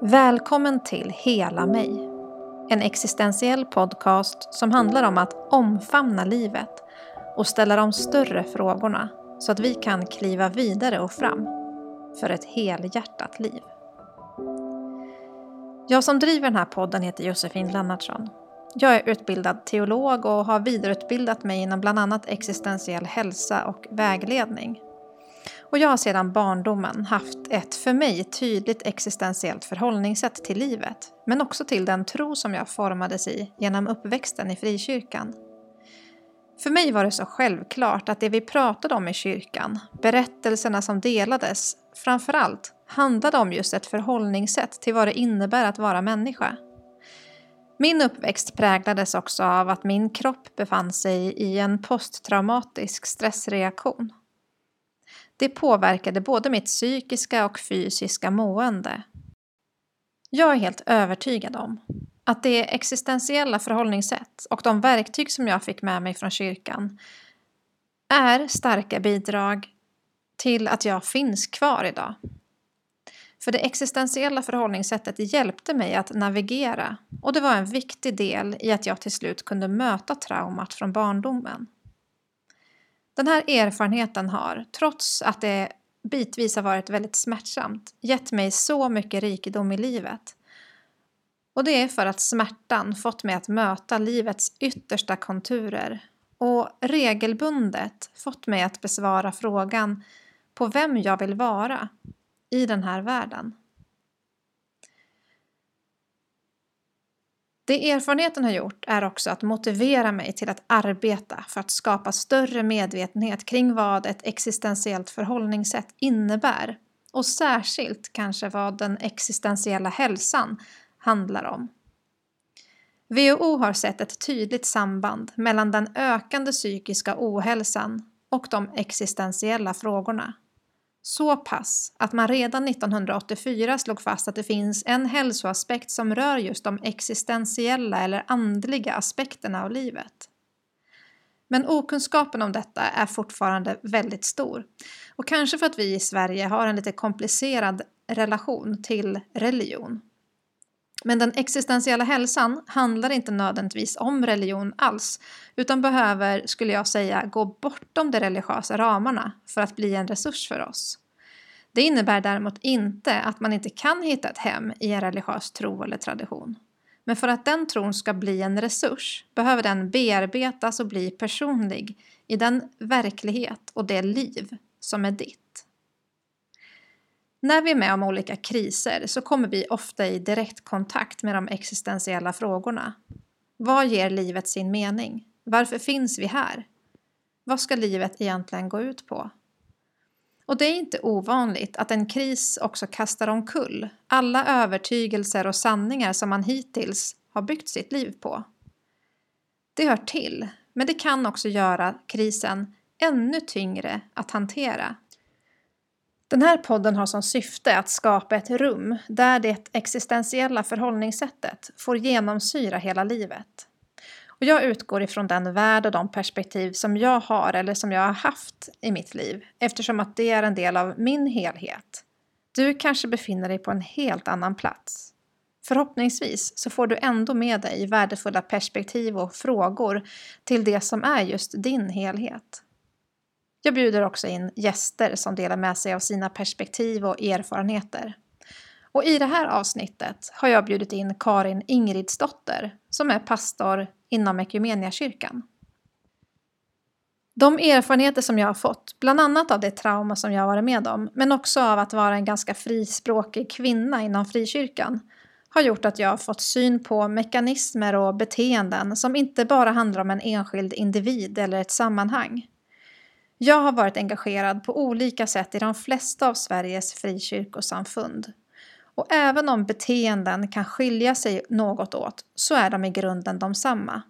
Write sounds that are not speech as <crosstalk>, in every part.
Välkommen till Hela mig. En existentiell podcast som handlar om att omfamna livet och ställa de större frågorna så att vi kan kliva vidare och fram för ett helhjärtat liv. Jag som driver den här podden heter Josefin Lennartsson. Jag är utbildad teolog och har vidareutbildat mig inom bland annat existentiell hälsa och vägledning. Och jag har sedan barndomen haft ett för mig tydligt existentiellt förhållningssätt till livet, men också till den tro som jag formades i genom uppväxten i frikyrkan. För mig var det så självklart att det vi pratade om i kyrkan, berättelserna som delades, framförallt handlade om just ett förhållningssätt till vad det innebär att vara människa. Min uppväxt präglades också av att min kropp befann sig i en posttraumatisk stressreaktion. Det påverkade både mitt psykiska och fysiska mående. Jag är helt övertygad om att det existentiella förhållningssätt och de verktyg som jag fick med mig från kyrkan är starka bidrag till att jag finns kvar idag. För det existentiella förhållningssättet hjälpte mig att navigera och det var en viktig del i att jag till slut kunde möta traumat från barndomen. Den här erfarenheten har, trots att det bitvis har varit väldigt smärtsamt, gett mig så mycket rikedom i livet. Och det är för att smärtan fått mig att möta livets yttersta konturer och regelbundet fått mig att besvara frågan på vem jag vill vara i den här världen. Det erfarenheten har gjort är också att motivera mig till att arbeta för att skapa större medvetenhet kring vad ett existentiellt förhållningssätt innebär och särskilt kanske vad den existentiella hälsan handlar om. WHO har sett ett tydligt samband mellan den ökande psykiska ohälsan och de existentiella frågorna. Så pass att man redan 1984 slog fast att det finns en hälsoaspekt som rör just de existentiella eller andliga aspekterna av livet. Men okunskapen om detta är fortfarande väldigt stor. Och kanske för att vi i Sverige har en lite komplicerad relation till religion. Men den existentiella hälsan handlar inte nödvändigtvis om religion alls, utan behöver, skulle jag säga, gå bortom de religiösa ramarna för att bli en resurs för oss. Det innebär däremot inte att man inte kan hitta ett hem i en religiös tro eller tradition. Men för att den tron ska bli en resurs behöver den bearbetas och bli personlig i den verklighet och det liv som är ditt. När vi är med om olika kriser så kommer vi ofta i direktkontakt med de existentiella frågorna. Vad ger livet sin mening? Varför finns vi här? Vad ska livet egentligen gå ut på? Och det är inte ovanligt att en kris också kastar omkull alla övertygelser och sanningar som man hittills har byggt sitt liv på. Det hör till, men det kan också göra krisen ännu tyngre att hantera. Den här podden har som syfte att skapa ett rum där det existentiella förhållningssättet får genomsyra hela livet. Och jag utgår ifrån den värld och de perspektiv som jag har eller som jag har haft i mitt liv eftersom att det är en del av min helhet. Du kanske befinner dig på en helt annan plats. Förhoppningsvis så får du ändå med dig värdefulla perspektiv och frågor till det som är just din helhet. Jag bjuder också in gäster som delar med sig av sina perspektiv och erfarenheter. Och i det här avsnittet har jag bjudit in Karin Ingridsdotter som är pastor inom Equmeniakyrkan. De erfarenheter som jag har fått, bland annat av det trauma som jag har varit med om, men också av att vara en ganska frispråkig kvinna inom frikyrkan, har gjort att jag har fått syn på mekanismer och beteenden som inte bara handlar om en enskild individ eller ett sammanhang. Jag har varit engagerad på olika sätt i de flesta av Sveriges frikyrkosamfund och även om beteenden kan skilja sig något åt så är de i grunden de samma.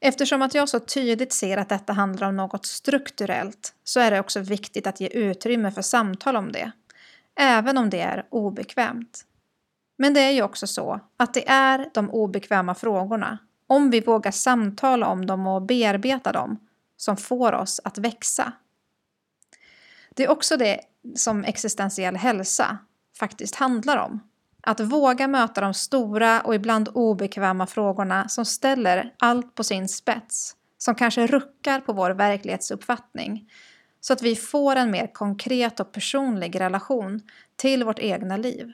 Eftersom att jag så tydligt ser att detta handlar om något strukturellt så är det också viktigt att ge utrymme för samtal om det, även om det är obekvämt. Men det är ju också så att det är de obekväma frågorna, om vi vågar samtala om dem och bearbeta dem, som får oss att växa. Det är också det som existentiell hälsa faktiskt handlar om. Att våga möta de stora och ibland obekväma frågorna som ställer allt på sin spets, som kanske ruckar på vår verklighetsuppfattning, så att vi får en mer konkret och personlig relation till vårt egna liv.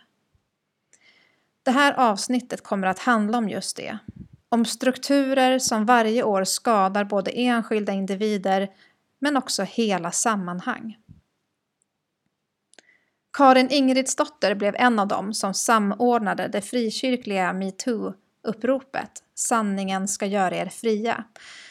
Det här avsnittet kommer att handla om just det. Om strukturer som varje år skadar både enskilda individer men också hela sammanhang. Karin Ingridsdotter blev en av dem som samordnade det frikyrkliga metoo-uppropet Sanningen ska göra er fria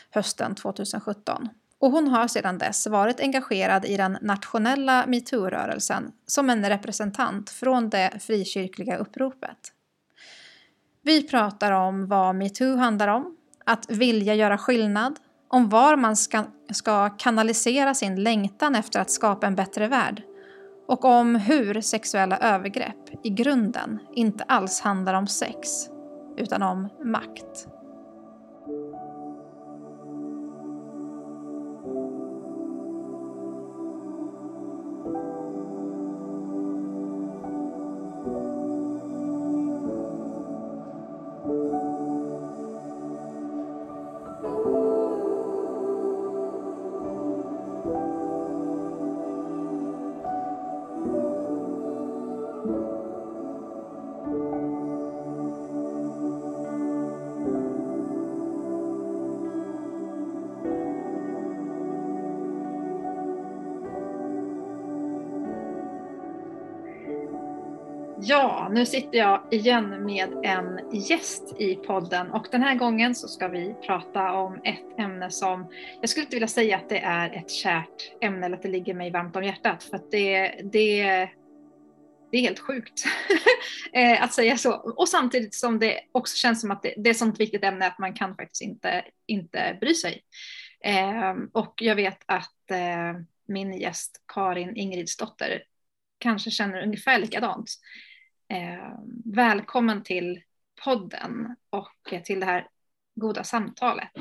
hösten 2017. Och hon har sedan dess varit engagerad i den nationella metoo-rörelsen som en representant från det frikyrkliga uppropet. Vi pratar om vad metoo handlar om, att vilja göra skillnad, om var man ska, ska kanalisera sin längtan efter att skapa en bättre värld och om hur sexuella övergrepp i grunden inte alls handlar om sex utan om makt. Ja, nu sitter jag igen med en gäst i podden och den här gången så ska vi prata om ett ämne som jag skulle inte vilja säga att det är ett kärt ämne eller att det ligger mig varmt om hjärtat för att det, det, det är helt sjukt <laughs> eh, att säga så. Och samtidigt som det också känns som att det, det är ett sånt viktigt ämne att man kan faktiskt inte, inte bry sig. Ehm, och jag vet att eh, min gäst Karin Ingridsdotter kanske känner ungefär likadant. Eh, välkommen till podden och till det här goda samtalet.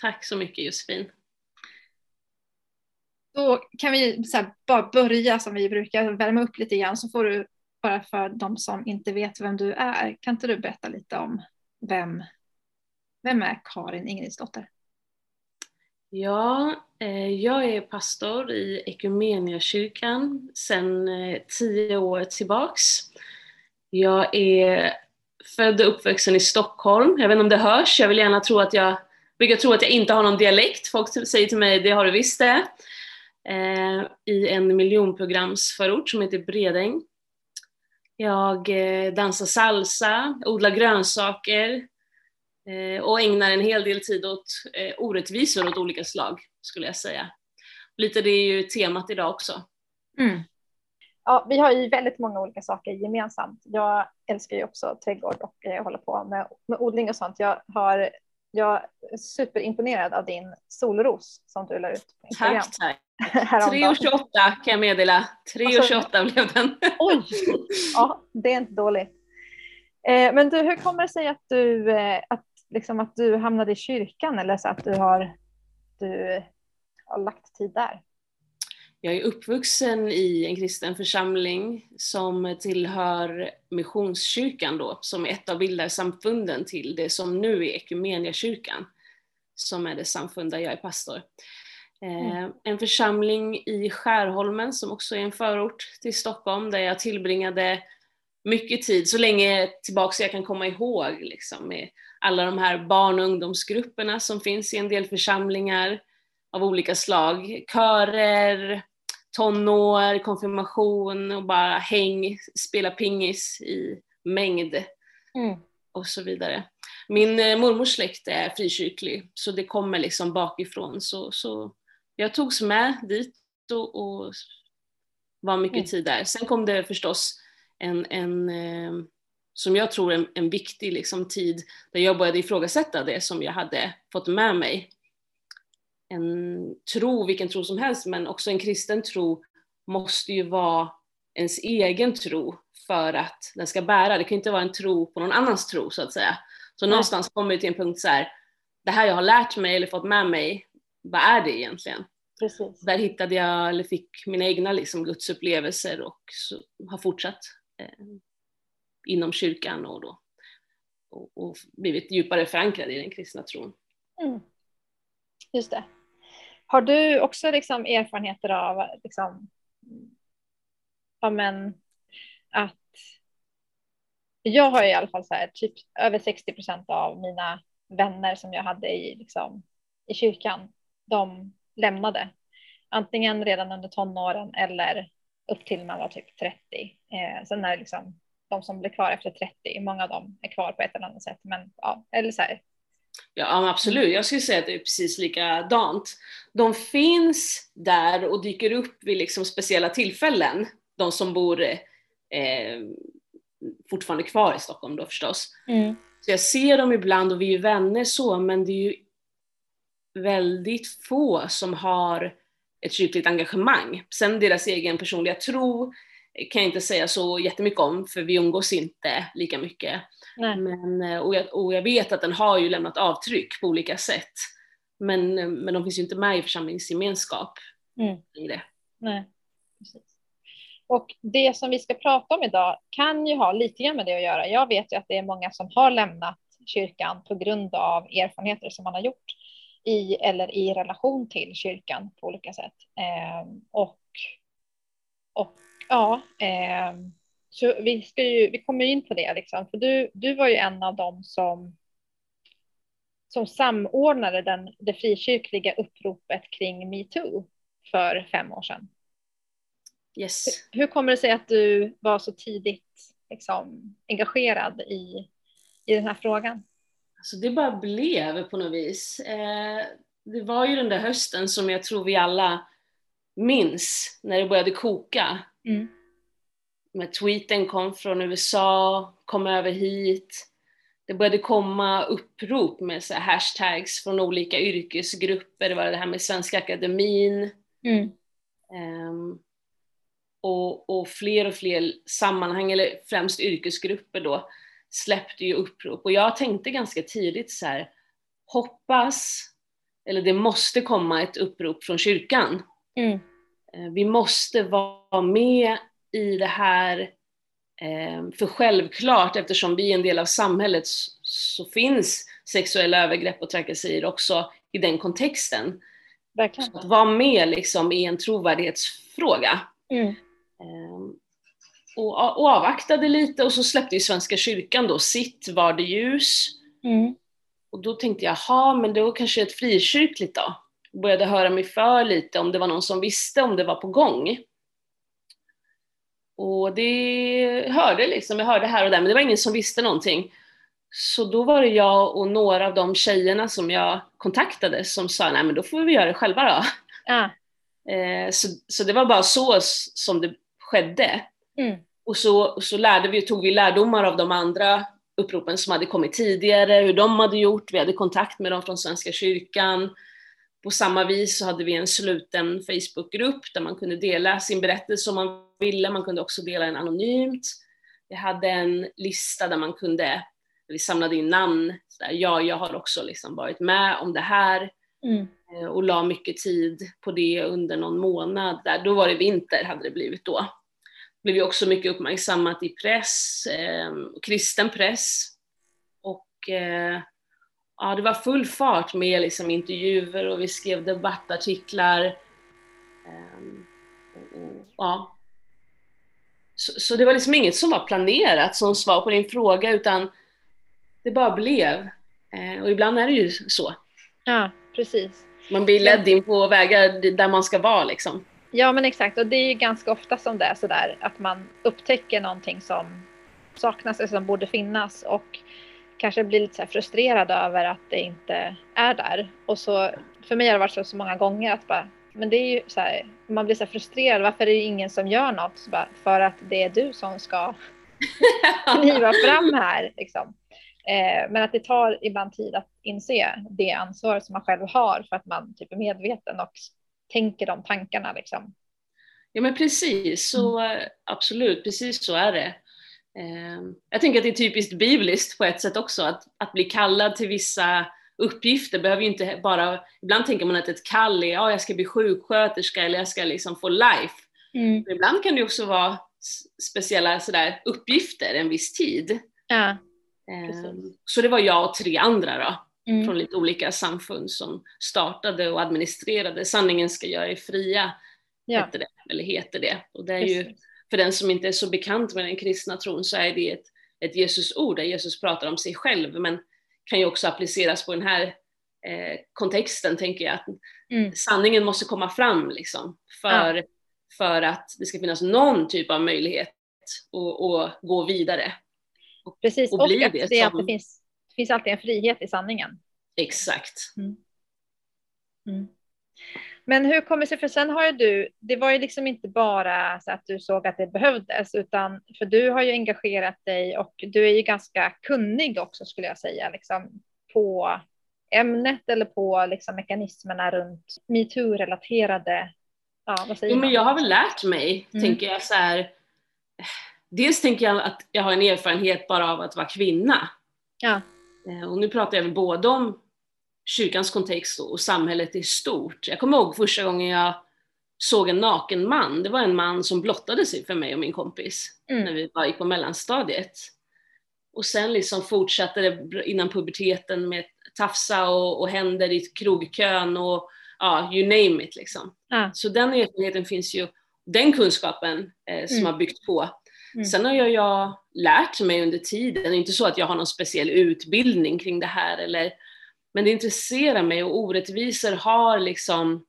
Tack så mycket Josefin. Då kan vi bara börja som vi brukar, värma upp lite grann så får du bara för de som inte vet vem du är, kan inte du berätta lite om vem, vem är Karin Ingridsdotter? Ja, Eh, jag är pastor i Ekumeniakyrkan sedan eh, tio år tillbaks. Jag är född och uppvuxen i Stockholm. Jag vet inte om det hörs, jag vill gärna tro att jag brukar tro att jag inte har någon dialekt. Folk säger till mig, det har du visst det. Eh, I en miljonprogramsförort som heter Bredäng. Jag dansar salsa, odlar grönsaker, och ägnar en hel del tid åt orättvisor åt olika slag, skulle jag säga. Lite det är ju temat idag också. Mm. Ja, vi har ju väldigt många olika saker gemensamt. Jag älskar ju också trädgård och jag håller på med, med odling och sånt. Jag, har, jag är superimponerad av din solros som du la ut på Instagram. Tack, tack. 3,28 kan jag meddela. 3,28 alltså, blev den. Oj! Ja, det är inte dåligt. Eh, men du, hur kommer det sig att du, att liksom att du hamnade i kyrkan eller så att du har, du har lagt tid där? Jag är uppvuxen i en kristen församling som tillhör Missionskyrkan då, som är ett av bildarsamfunden till det som nu är Ekumeniakyrkan, som är det samfund där jag är pastor. Eh, mm. En församling i Skärholmen som också är en förort till Stockholm där jag tillbringade mycket tid, så länge tillbaka jag kan komma ihåg, liksom, med alla de här barn och ungdomsgrupperna som finns i en del församlingar av olika slag. Körer, tonår, konfirmation och bara häng, spela pingis i mängd mm. och så vidare. Min eh, mormors släkt är frikyrklig så det kommer liksom bakifrån så, så jag togs med dit och, och var mycket mm. tid där. Sen kom det förstås en, en eh, som jag tror en, en viktig liksom, tid där jag började ifrågasätta det som jag hade fått med mig. En tro, vilken tro som helst, men också en kristen tro måste ju vara ens egen tro för att den ska bära. Det kan inte vara en tro på någon annans tro så att säga. Så Nej. någonstans kommer vi till en punkt så här, det här jag har lärt mig eller fått med mig, vad är det egentligen? Precis. Där hittade jag, eller fick mina egna liksom, gudsupplevelser och så, har fortsatt eh, inom kyrkan och, då, och, och, blivit djupare förankrad i den kristna tron. Mm. Just det. Har du också liksom erfarenheter av liksom, ja, men, att jag har i alla fall så här, typ över 60 procent av mina vänner som jag hade i, liksom, i kyrkan, de lämnade. Antingen redan under tonåren eller upp till man var typ 30. Eh, sen är det liksom de som blir kvar efter 30, många av dem är kvar på ett eller annat sätt. Men ja, eller så här. Ja absolut, jag skulle säga att det är precis likadant. De finns där och dyker upp vid liksom speciella tillfällen, de som bor eh, fortfarande kvar i Stockholm då förstås. Mm. Så jag ser dem ibland och vi är vänner så, men det är ju väldigt få som har ett kyrkligt engagemang. Sen deras egen personliga tro kan jag inte säga så jättemycket om, för vi umgås inte lika mycket. Men, och, jag, och jag vet att den har ju lämnat avtryck på olika sätt. Men, men de finns ju inte med i församlingsgemenskap mm. längre. Nej, precis. Och det som vi ska prata om idag kan ju ha lite grann med det att göra. Jag vet ju att det är många som har lämnat kyrkan på grund av erfarenheter som man har gjort i eller i relation till kyrkan på olika sätt. Eh, och, och ja, eh, så vi, ska ju, vi kommer in på det, liksom. för du, du var ju en av dem som, som samordnade den, det frikyrkliga uppropet kring metoo för fem år sedan. Yes. Hur kommer det sig att du var så tidigt liksom, engagerad i, i den här frågan? Alltså det bara blev på något vis. Eh, det var ju den där hösten som jag tror vi alla minns när det började koka. Mm. När tweeten kom från USA, kom över hit. Det började komma upprop med så hashtags från olika yrkesgrupper. Det var det här med Svenska Akademin. Mm. Um, och, och fler och fler sammanhang, eller främst yrkesgrupper då, släppte ju upprop. Och jag tänkte ganska tidigt så här, hoppas, eller det måste komma ett upprop från kyrkan. Mm. Eh, vi måste vara med i det här, eh, för självklart eftersom vi är en del av samhället så finns sexuella övergrepp och trakasserier också i den kontexten. Verkligen. Så att vara med liksom i en trovärdighetsfråga. Mm. Ehm, och, och avvaktade lite och så släppte ju Svenska kyrkan då sitt Var det ljus. Mm. Och då tänkte jag, jaha, men då kanske ett frikyrkligt då. Började höra mig för lite om det var någon som visste om det var på gång. Och det hörde liksom, jag hörde här och där, men det var ingen som visste någonting. Så då var det jag och några av de tjejerna som jag kontaktade som sa, nej men då får vi göra det själva då. Ja. Eh, så, så det var bara så som det skedde. Mm. Och så, så lärde vi, tog vi lärdomar av de andra uppropen som hade kommit tidigare, hur de hade gjort, vi hade kontakt med dem från Svenska kyrkan. På samma vis så hade vi en sluten Facebookgrupp där man kunde dela sin berättelse om man ville, man kunde också dela den anonymt. Vi hade en lista där man kunde, vi samlade in namn, där, ja, jag har också liksom varit med om det här. Mm. Eh, och la mycket tid på det under någon månad. Där. Då var det vinter, hade det blivit då blev ju också mycket uppmärksammat i press, eh, kristen press. Och eh, ja, det var full fart med liksom, intervjuer och vi skrev debattartiklar. Eh, och, ja. Så, så, det var liksom inget som var planerat som svar på din fråga utan det bara blev. Eh, och ibland är det ju så. Ja, precis. Man blir ledd in på vägar där man ska vara liksom. Ja men exakt och det är ju ganska ofta som det är sådär att man upptäcker någonting som saknas eller som borde finnas och kanske blir lite så frustrerad över att det inte är där. Och så, för mig har det varit så, så många gånger att bara, men det är ju så här, man blir så frustrerad, varför är det ingen som gör något? Så bara, för att det är du som ska <laughs> kliva fram här. Liksom. Eh, men att det tar ibland tid att inse det ansvar som man själv har för att man typ är medveten och tänker de tankarna liksom. Ja men precis, så mm. absolut, precis så är det. Ehm, jag tänker att det är typiskt bibliskt på ett sätt också, att, att bli kallad till vissa uppgifter behöver ju inte bara, ibland tänker man att ett kall är, ja jag ska bli sjuksköterska eller jag ska liksom få life. Mm. ibland kan det också vara speciella sådär, uppgifter en viss tid. Ja, um, så det var jag och tre andra då, mm. från lite olika samfund som startade och administrerade Sanningen ska göra er fria, ja. hette det, eller heter det. Och det är Precis. ju, för den som inte är så bekant med den kristna tron så är det ett, ett Jesusord där Jesus pratar om sig själv, men kan ju också appliceras på den här eh, kontexten, tänker jag. Att mm. Sanningen måste komma fram liksom, för, ja. för att det ska finnas någon typ av möjlighet att gå vidare. Och, Precis, och, bli och det, det, som... att det finns, det finns alltid en frihet i sanningen. Exakt. Mm. Mm. Men hur kommer det sig, för sen har ju du, det var ju liksom inte bara så att du såg att det behövdes, utan för du har ju engagerat dig och du är ju ganska kunnig också skulle jag säga, liksom på ämnet eller på liksom mekanismerna runt metoo-relaterade, ja vad säger jo, men Jag har väl lärt mig, mm. tänker jag så här, dels tänker jag att jag har en erfarenhet bara av att vara kvinna. Ja. Eh, och nu pratar jag väl både om kyrkans kontext och samhället i stort. Jag kommer ihåg första gången jag såg en naken man. Det var en man som blottade sig för mig och min kompis mm. när vi var, gick på mellanstadiet. Och sen liksom fortsatte det innan puberteten med tafsa och, och händer i krogkön och ja, you name it liksom. Ah. Så den erfarenheten finns ju, den kunskapen eh, som mm. har byggt på. Mm. Sen har jag, jag lärt mig under tiden, det är inte så att jag har någon speciell utbildning kring det här eller men det intresserar mig och orättvisor har liksom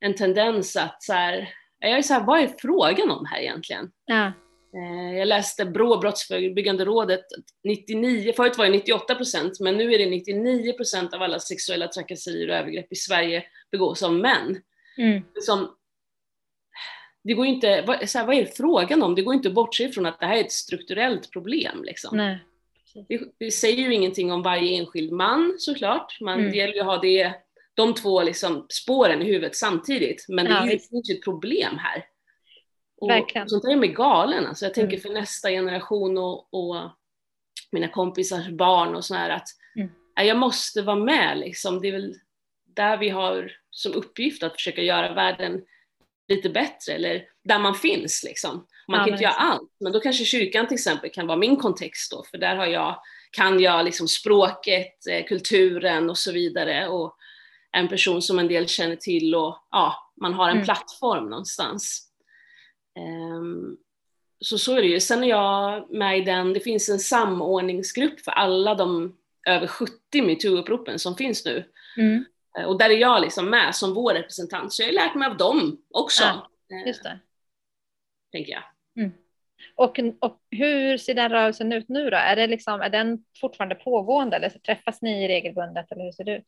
en tendens att så här, jag är så här, vad är frågan om här egentligen? Ja. Eh, jag läste BRÅ, Brottsförebyggande rådet, 99, förut var det 98 procent, men nu är det 99 procent av alla sexuella trakasserier och övergrepp i Sverige begås av män. Mm. Liksom, det går inte, vad, så här, vad är frågan om? Det går inte att bortse från att det här är ett strukturellt problem. Liksom. Nej. Det, det, säger ju ingenting om varje enskild man såklart, man, mm. det gäller ju att ha det, de två liksom spåren i huvudet samtidigt, men ja, det finns ju ett problem här. Och Verkligen. sånt där är mig galen, alltså jag tänker mm. för nästa generation och, och, mina kompisars barn och sådär att mm. jag måste vara med liksom, det är väl där vi har som uppgift att försöka göra världen lite bättre eller där man finns liksom. Man ja, kan inte göra allt, men då kanske kyrkan till exempel kan vara min kontext då, för där har jag, kan jag liksom språket, eh, kulturen och så vidare och en person som en del känner till och ja, man har en mm. plattform någonstans. Um, så så är det ju. Sen är jag med i den, det finns en samordningsgrupp för alla de över 70 metoo-uppropen som finns nu. Mm. Eh, och där är jag liksom med som vår representant, så jag har lärt mig av dem också. Ja, just det. Tänker jag. Mm. Och, och hur ser den rörelsen ut nu då? Är, det liksom, är den fortfarande pågående eller träffas ni regelbundet eller hur ser det ut?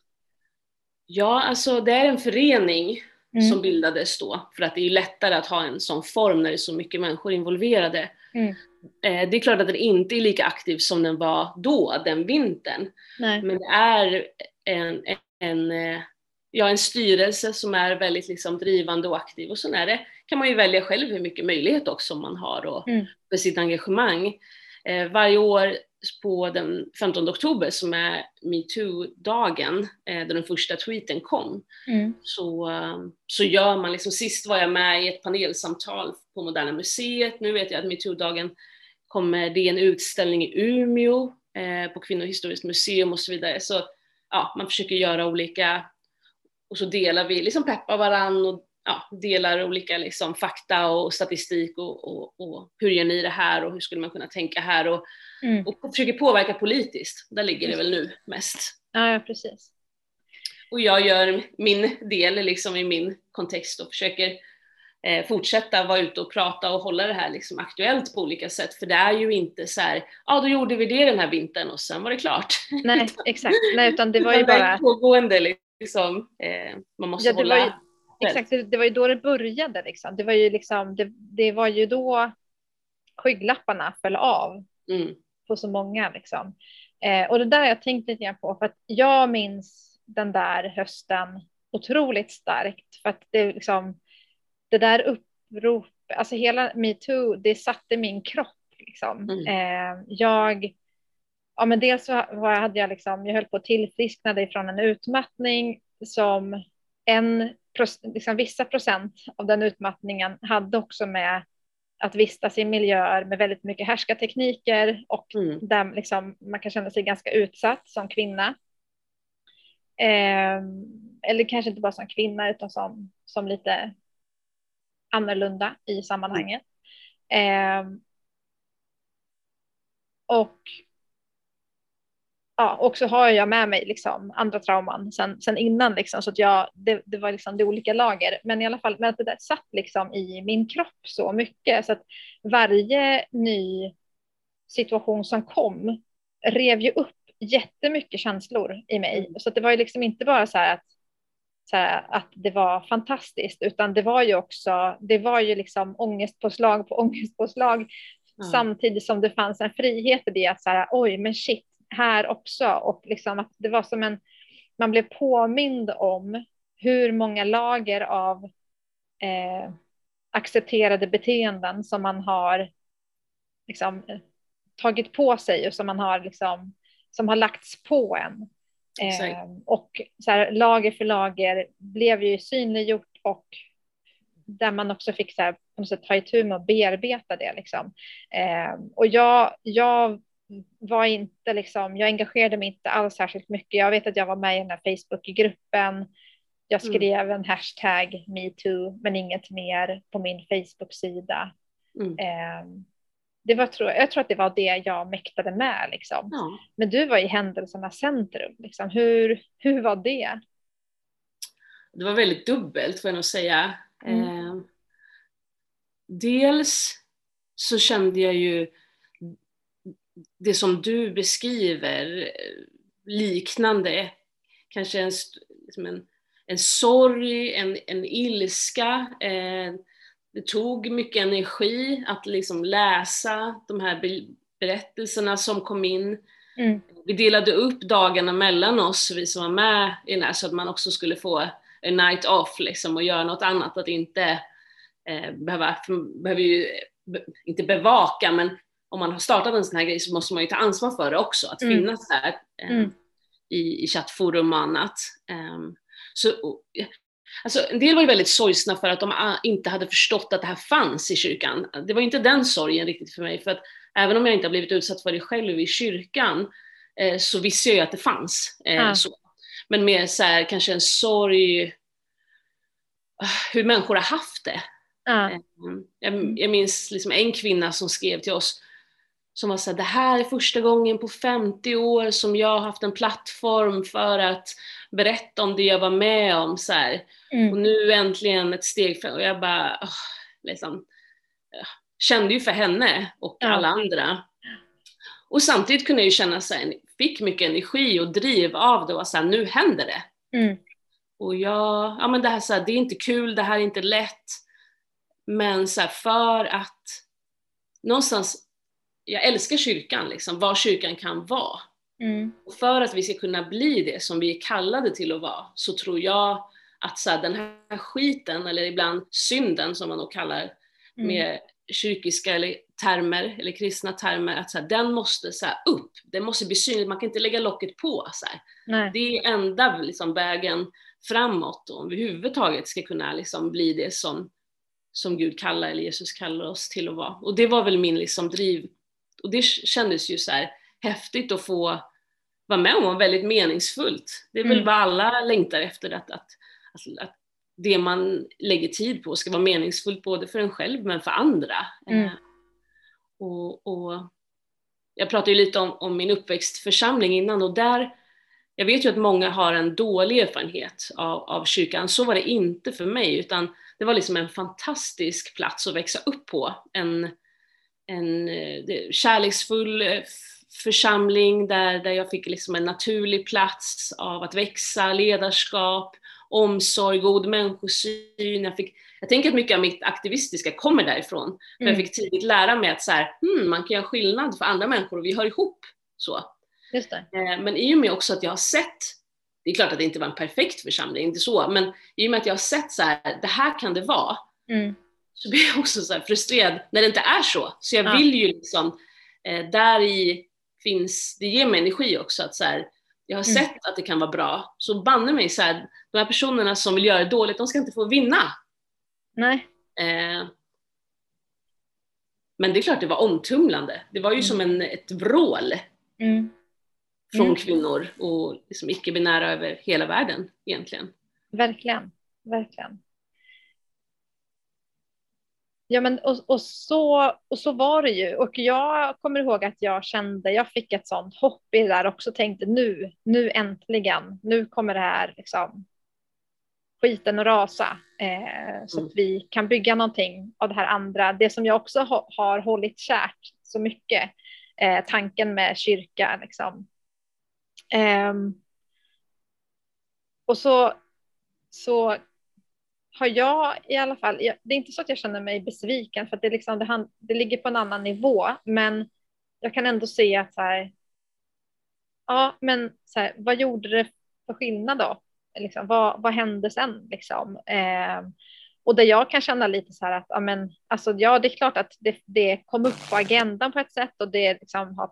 Ja, alltså det är en förening mm. som bildades då för att det är lättare att ha en sån form när det är så mycket människor involverade. Mm. Eh, det är klart att den inte är lika aktiv som den var då, den vintern. Nej. Men det är en, en, eh, ja, en styrelse som är väldigt liksom drivande och aktiv och sen är det, kan man ju välja själv hur mycket möjlighet också man har och, mm. för sitt engagemang. Eh, varje år på den 15 oktober som är metoo-dagen, eh, då den första tweeten kom, mm. så, eh, så gör man liksom, sist var jag med i ett panelsamtal på Moderna Museet, nu vet jag att metoo-dagen kommer, det är en utställning i Umeå eh, på Kvinnohistoriskt museum och så vidare. Så ja, man försöker göra olika, och så delar vi, liksom peppar varann och ja, delar olika liksom, fakta och statistik och, och, och, hur gör ni det här och hur skulle man kunna tänka här och, mm. och försöker påverka politiskt. Där ligger det väl nu mest. Ja, precis. Och jag gör min del liksom i min kontext och försöker eh, fortsätta vara ute och prata och hålla det här liksom aktuellt på olika sätt. För det är ju inte så här, ja ah, då gjorde vi det den här vintern och sen var det klart. Nej, exakt. Nej, utan det var ju <laughs> bara... Pågående liksom, eh, man måste ja, hålla... Ju, exakt, det, det, var ju då det började liksom. Det var ju liksom, det, det var ju då skygglapparna föll av mm. på så många liksom. Eh, och det där har jag tänkt lite grann på för att jag minns den där hösten otroligt starkt för att det liksom det där upprop, alltså hela metoo, det satte min kropp. Liksom. Mm. Eh, jag ja, men dels så hade jag liksom, jag höll på att tillfrisknade ifrån en utmattning som en, liksom vissa procent av den utmattningen hade också med att vistas i miljöer med väldigt mycket härskartekniker och mm. där liksom man kan känna sig ganska utsatt som kvinna. Eh, eller kanske inte bara som kvinna utan som, som lite annorlunda i sammanhanget. Eh, och ja, och så har jag med mig liksom andra trauman sen, sen innan liksom, så att jag, det, det var liksom det olika lager. Men i alla fall, men att det där satt liksom i min kropp så mycket så att varje ny situation som kom rev ju upp jättemycket känslor i mig. Mm. Så det var ju liksom inte bara så här att så här, att det var fantastiskt, utan det var ju också, det var ju liksom ångestpåslag på ångestpåslag, mm. samtidigt som det fanns en frihet i det att så här, oj, men shit, här också och liksom att det var som en, man blev påmind om hur många lager av eh, accepterade beteenden som man har liksom, tagit på sig och som man har liksom, som har lagts på en. Eh, och så här, lager för lager blev ju synliggjort och där man också fick så här, på något sätt, ta itu med att bearbeta det. Liksom. Eh, och jag, jag var inte liksom, jag engagerade mig inte alls särskilt mycket. Jag vet att jag var med i den här Facebookgruppen. Jag mm. skrev mm. en hashtag metoo, men inget mer på min Facebook-sida. Mm. Eh, det var, jag tror att det var det jag mäktade med. Liksom. Ja. Men du var i händelsernas centrum. Liksom. Hur, hur var det? Det var väldigt dubbelt får jag nog säga. Mm. Eh, dels så kände jag ju det som du beskriver liknande, kanske en, liksom en, en sorg, en, en ilska. Eh, det tog mycket energi att liksom läsa de här berättelserna som kom in. Mm. Vi delade upp dagarna mellan oss, vi som var med i den här, så att man också skulle få en night off liksom, och göra något annat, att inte eh, behöva, behöver ju inte bevaka, men om man har startat en sån här grej så måste man ju ta ansvar för det också, att mm. finnas där eh, mm. i, i chattforum och annat. Um, så, alltså, en del var ju väldigt sorgsna för att de inte hade förstått att det här fanns i kyrkan. Det var inte den sorgen riktigt för mig, för att även om jag inte har blivit utsatt för det själv i kyrkan eh, så visste jag ju att det fanns. Eh, så. Men mer så här, kanske en sorg, ah, hur människor har haft det. Mm. Jag, jag minns liksom en kvinna som skrev till oss, som var såhär, det här är första gången på 50 år som jag har haft en plattform för att berätta om det jag var med om. Så mm. Och nu äntligen ett steg fram. Och jag bara, oh, liksom, kände ju för henne och ja. alla andra. Och samtidigt kunde jag ju känna så här, fick mycket energi och driv av det och så här, nu händer det. Mm. Och jag, ja men det här, så här, det är inte kul, det här är inte lätt. Men så för att någonstans jag älskar kyrkan, liksom, vad kyrkan kan vara. Mm. Och för att vi ska kunna bli det som vi är kallade till att vara, så tror jag att så här, den här skiten, eller ibland synden som man nog kallar mm. med kyrkiska eller termer, eller kristna termer, att så här, den måste så här, upp, den måste bli synlig, man kan inte lägga locket på. Så Det är enda liksom, vägen framåt om vi överhuvudtaget ska kunna liksom, bli det som, som Gud kallar, eller Jesus kallar oss till att vara. Och det var väl min liksom, driv och det kändes ju så här häftigt att få vara med om och väldigt meningsfullt. Det är väl mm. vad alla längtar efter, att, att, alltså, att, det man lägger tid på ska vara meningsfullt både för en själv men för andra. Mm. Eh, och, och, jag pratade ju lite om, om, min uppväxtförsamling innan och där, jag vet ju att många har en dålig erfarenhet av, av kyrkan, så var det inte för mig utan det var liksom en fantastisk plats att växa upp på. En, en eh, kärleksfull eh, församling där, där jag fick liksom en naturlig plats av att växa, ledarskap, omsorg, god människosyn. Jag, fick, jag tänker att mycket av mitt aktivistiska kommer därifrån. Mm. För jag fick tidigt lära mig att så här, hmm, man kan göra skillnad för andra människor och vi hör ihop. Så. Just det. Eh, men i och med också att jag har sett, det är klart att det inte var en perfekt församling, inte så, men i och med att jag har sett så här, det här kan det vara. Mm så blir jag också så frustrerad när det inte är så. Så jag vill ju liksom eh, där i finns, det ger mig energi också att så här, jag har Mm. sett att det kan vara bra, så banne mig så här, de här personerna som vill göra det dåligt, de ska inte få vinna. Nej. Eh, men det är klart det var omtumlande. Det var ju Mm. som en, ett vrål Mm. från Mm. kvinnor och liksom icke-binära över hela världen egentligen. Verkligen, verkligen. Ja men och, och, så, och så var det ju och jag kommer ihåg att jag kände, jag fick ett sånt hopp i det där också, tänkte nu, nu äntligen, nu kommer det här liksom skiten att rasa eh, så Mm. att vi kan bygga någonting av det här andra. Det som jag också ha, har hållit kärt så mycket, eh, tanken med kyrka liksom. Ehm, och så, så har jag i alla fall, jag, det är inte så att jag känner mig besviken för att det, liksom, det, det ligger på en annan nivå, men jag kan ändå se att så här, ja, men så här, vad gjorde det för skillnad då? Liksom, vad, vad hände sen? Liksom? Eh, och där jag kan känna lite så här att, ja, men, alltså, ja, det är klart att det, det kom upp på agendan på ett sätt och det liksom har,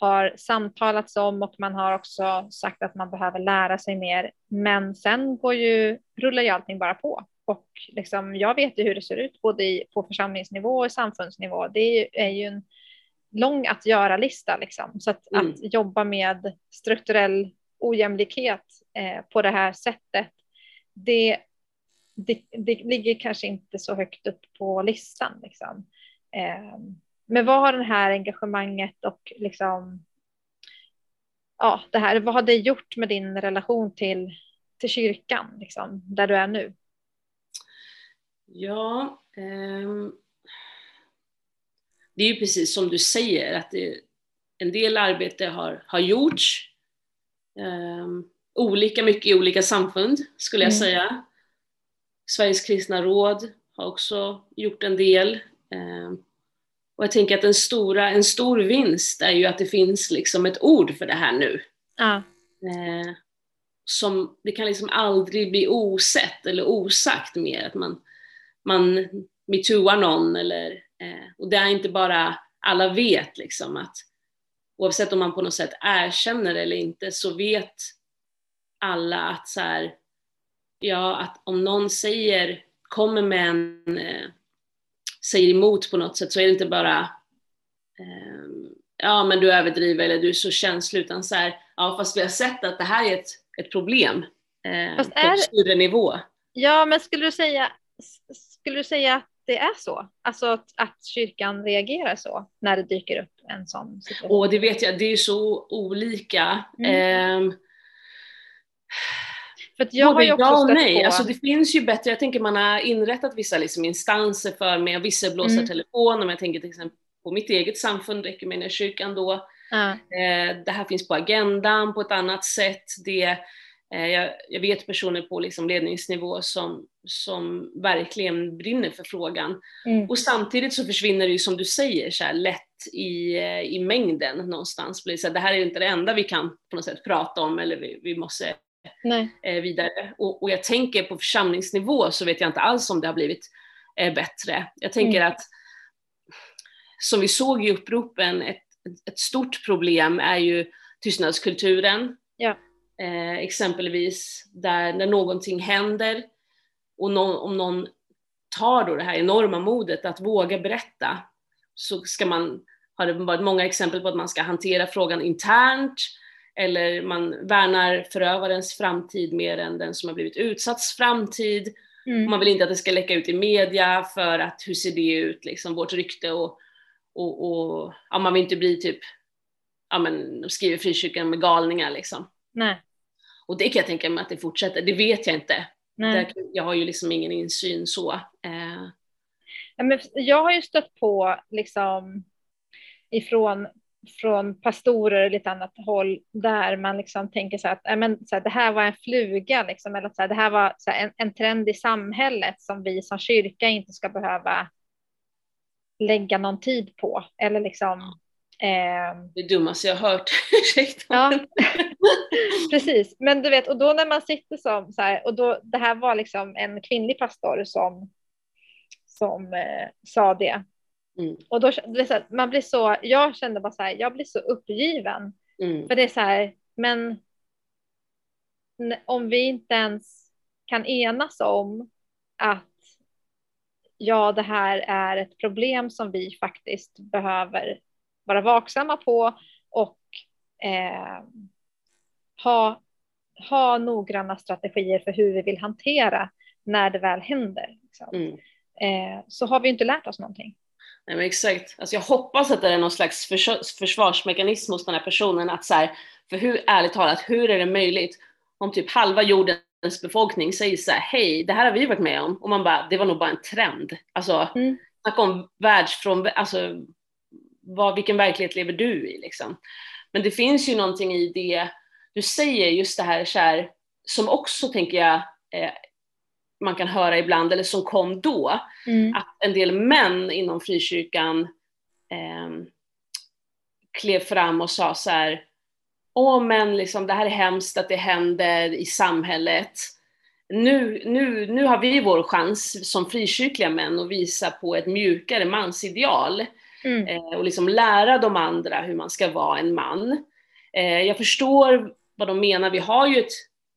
har samtalats om och man har också sagt att man behöver lära sig mer. Men sen går ju, rullar ju allting bara på. Och liksom, jag vet ju hur det ser ut både i, på församlingsnivå och i samfundsnivå. Det är ju, är ju en lång att göra-lista. Liksom. Så att, Mm. att jobba med strukturell ojämlikhet eh, på det här sättet, det, det, det ligger kanske inte så högt upp på listan. Liksom. Eh, men vad har det här engagemanget och liksom, ja, det här, vad har det gjort med din relation till, till kyrkan, liksom, där du är nu? Ja, ehm, det är ju precis som du säger att det, en del arbete har, har gjorts. ehm, olika mycket i olika samfund skulle jag Mm. säga. Sveriges kristna råd har också gjort en del. ehm, och jag tänker att en, stora, en stor vinst är ju att det finns liksom ett ord för det här nu. Ja, Eh, som det kan liksom aldrig bli osett eller osagt mer. Att man, man metooar någon eller, eh, och det är inte bara, alla vet liksom att oavsett om man på något sätt erkänner eller inte så vet alla att så här, ja att om någon säger, kommer med en, eh, säger emot på något sätt så är det inte bara ehm, ja men du överdriver eller du är så känslig utan så här, ja fast vi har sett att det här är ett, ett problem eh, Fast på är- en större nivå. ja men skulle du säga, skulle du säga att det är så? Alltså att, att kyrkan reagerar så när det dyker upp en sån situation? Och det vet jag, det är så olika. Mm. Ehm, För jag har Både ju också ja och nej. på... Alltså det finns ju bättre, jag tänker man har inrättat vissa liksom instanser för med visselblåsartelefon, om jag tänker till exempel på mitt eget samfund, Equmeniakyrkan då. ja, Eh, det här finns på agendan på ett annat sätt. Det, eh, jag, jag vet personer på liksom ledningsnivå som, som verkligen brinner för frågan. mm, Och samtidigt så försvinner det ju som du säger så här, lätt i, eh, i mängden någonstans. Det, här, det här är inte det enda vi kan på något sätt prata om eller vi, vi måste. Eh, vidare. Och, och jag tänker på församlingsnivå så vet jag inte alls om det har blivit eh, bättre. Jag tänker Mm. att som vi såg i uppropen, ett, ett stort problem är ju tystnadskulturen. Ja. Eh, exempelvis där när någonting händer och någon, om någon tar då det här enorma modet att våga berätta så ska man, har det varit många exempel på att man ska hantera frågan internt eller man värnar förövarens framtid mer än den som har blivit utsatts framtid. Mm, Man vill inte att det ska läcka ut i media för att hur ser det ut, liksom vårt rykte och, och, och ja, man vill inte bli typ, ja men skriver frikyrkan med galningar liksom. nej. Och det kan jag tänka mig att det fortsätter, det vet jag inte. nej. Jag har ju liksom ingen insyn så. Eh, Ja, men jag har ju stött på liksom ifrån från pastorer och lite annat håll där man liksom tänker så att ja, men, så här, det här var en fluga, liksom, eller så här, det här var här, en, en trend i samhället som vi som kyrka inte ska behöva lägga någon tid på. Eller liksom, eh, det dummaste jag har hört, <laughs> ursäkta. Ja, <laughs> precis. Men du vet, och då när man sitter som så här, och då, det här var liksom en kvinnlig pastor som, som eh, sa det. Mm. Och då, här, man blir så, jag kände bara så här, jag blir så uppgiven. Mm. För det är så här, men om vi inte ens kan enas om att ja, det här är ett problem som vi faktiskt behöver vara vaksamma på och eh, ha, ha noggranna strategier för hur vi vill hantera när det väl händer. Liksom. Mm. Eh, så har vi inte lärt oss någonting. Nej men exakt. Alltså jag hoppas att det är någon slags förs försvarsmekanism hos den här personen att så här, för hur ärligt talat, hur är det möjligt om typ halva jordens befolkning säger så här, hej, det här har vi varit med om och man bara, det var nog bara en trend. Alltså, Mm. snacka om världsfrån, alltså vad, vilken verklighet lever du i liksom? Men det finns ju någonting i det du säger, just det här, så här som också tänker jag eh, man kan höra ibland, eller som kom då, Mm. att en del män inom frikyrkan eh, klev fram och sa så här, åh men liksom det här är hemskt att det händer i samhället. Nu, nu, nu har vi vår chans som frikyrkliga män att visa på ett mjukare mansideal Mm. eh, och liksom lära de andra hur man ska vara en man. Eh, jag förstår vad de menar, vi har ju ett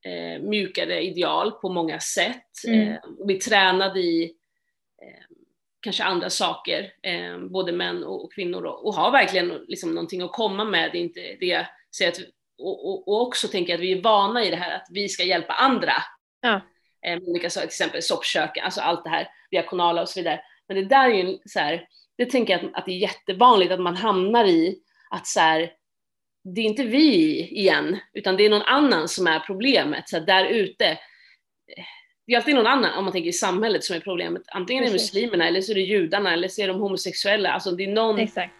eh, mjukare ideal på många sätt. Mm. Eh, och vi tränade i eh, kanske andra saker, eh, både män och, och kvinnor, och, och har verkligen liksom någonting att komma med. Det är inte det jag säger att, och, och, och också tänker jag att vi är vana i det här att vi ska hjälpa andra. Ja. Eh, olika saker, till exempel soppkök, alltså allt det här, diakonala och så vidare. Men det där är ju så här, det tänker jag att, att det är jättevanligt att man hamnar i att så här, det är inte vi igen, utan det är någon annan som är problemet. Så där ute, eh, det är alltid någon annan, om man tänker i samhället, som är problemet. Antingen är det Precis. muslimerna, eller så är det judarna, eller så är de homosexuella. Alltså det är någon, Exakt.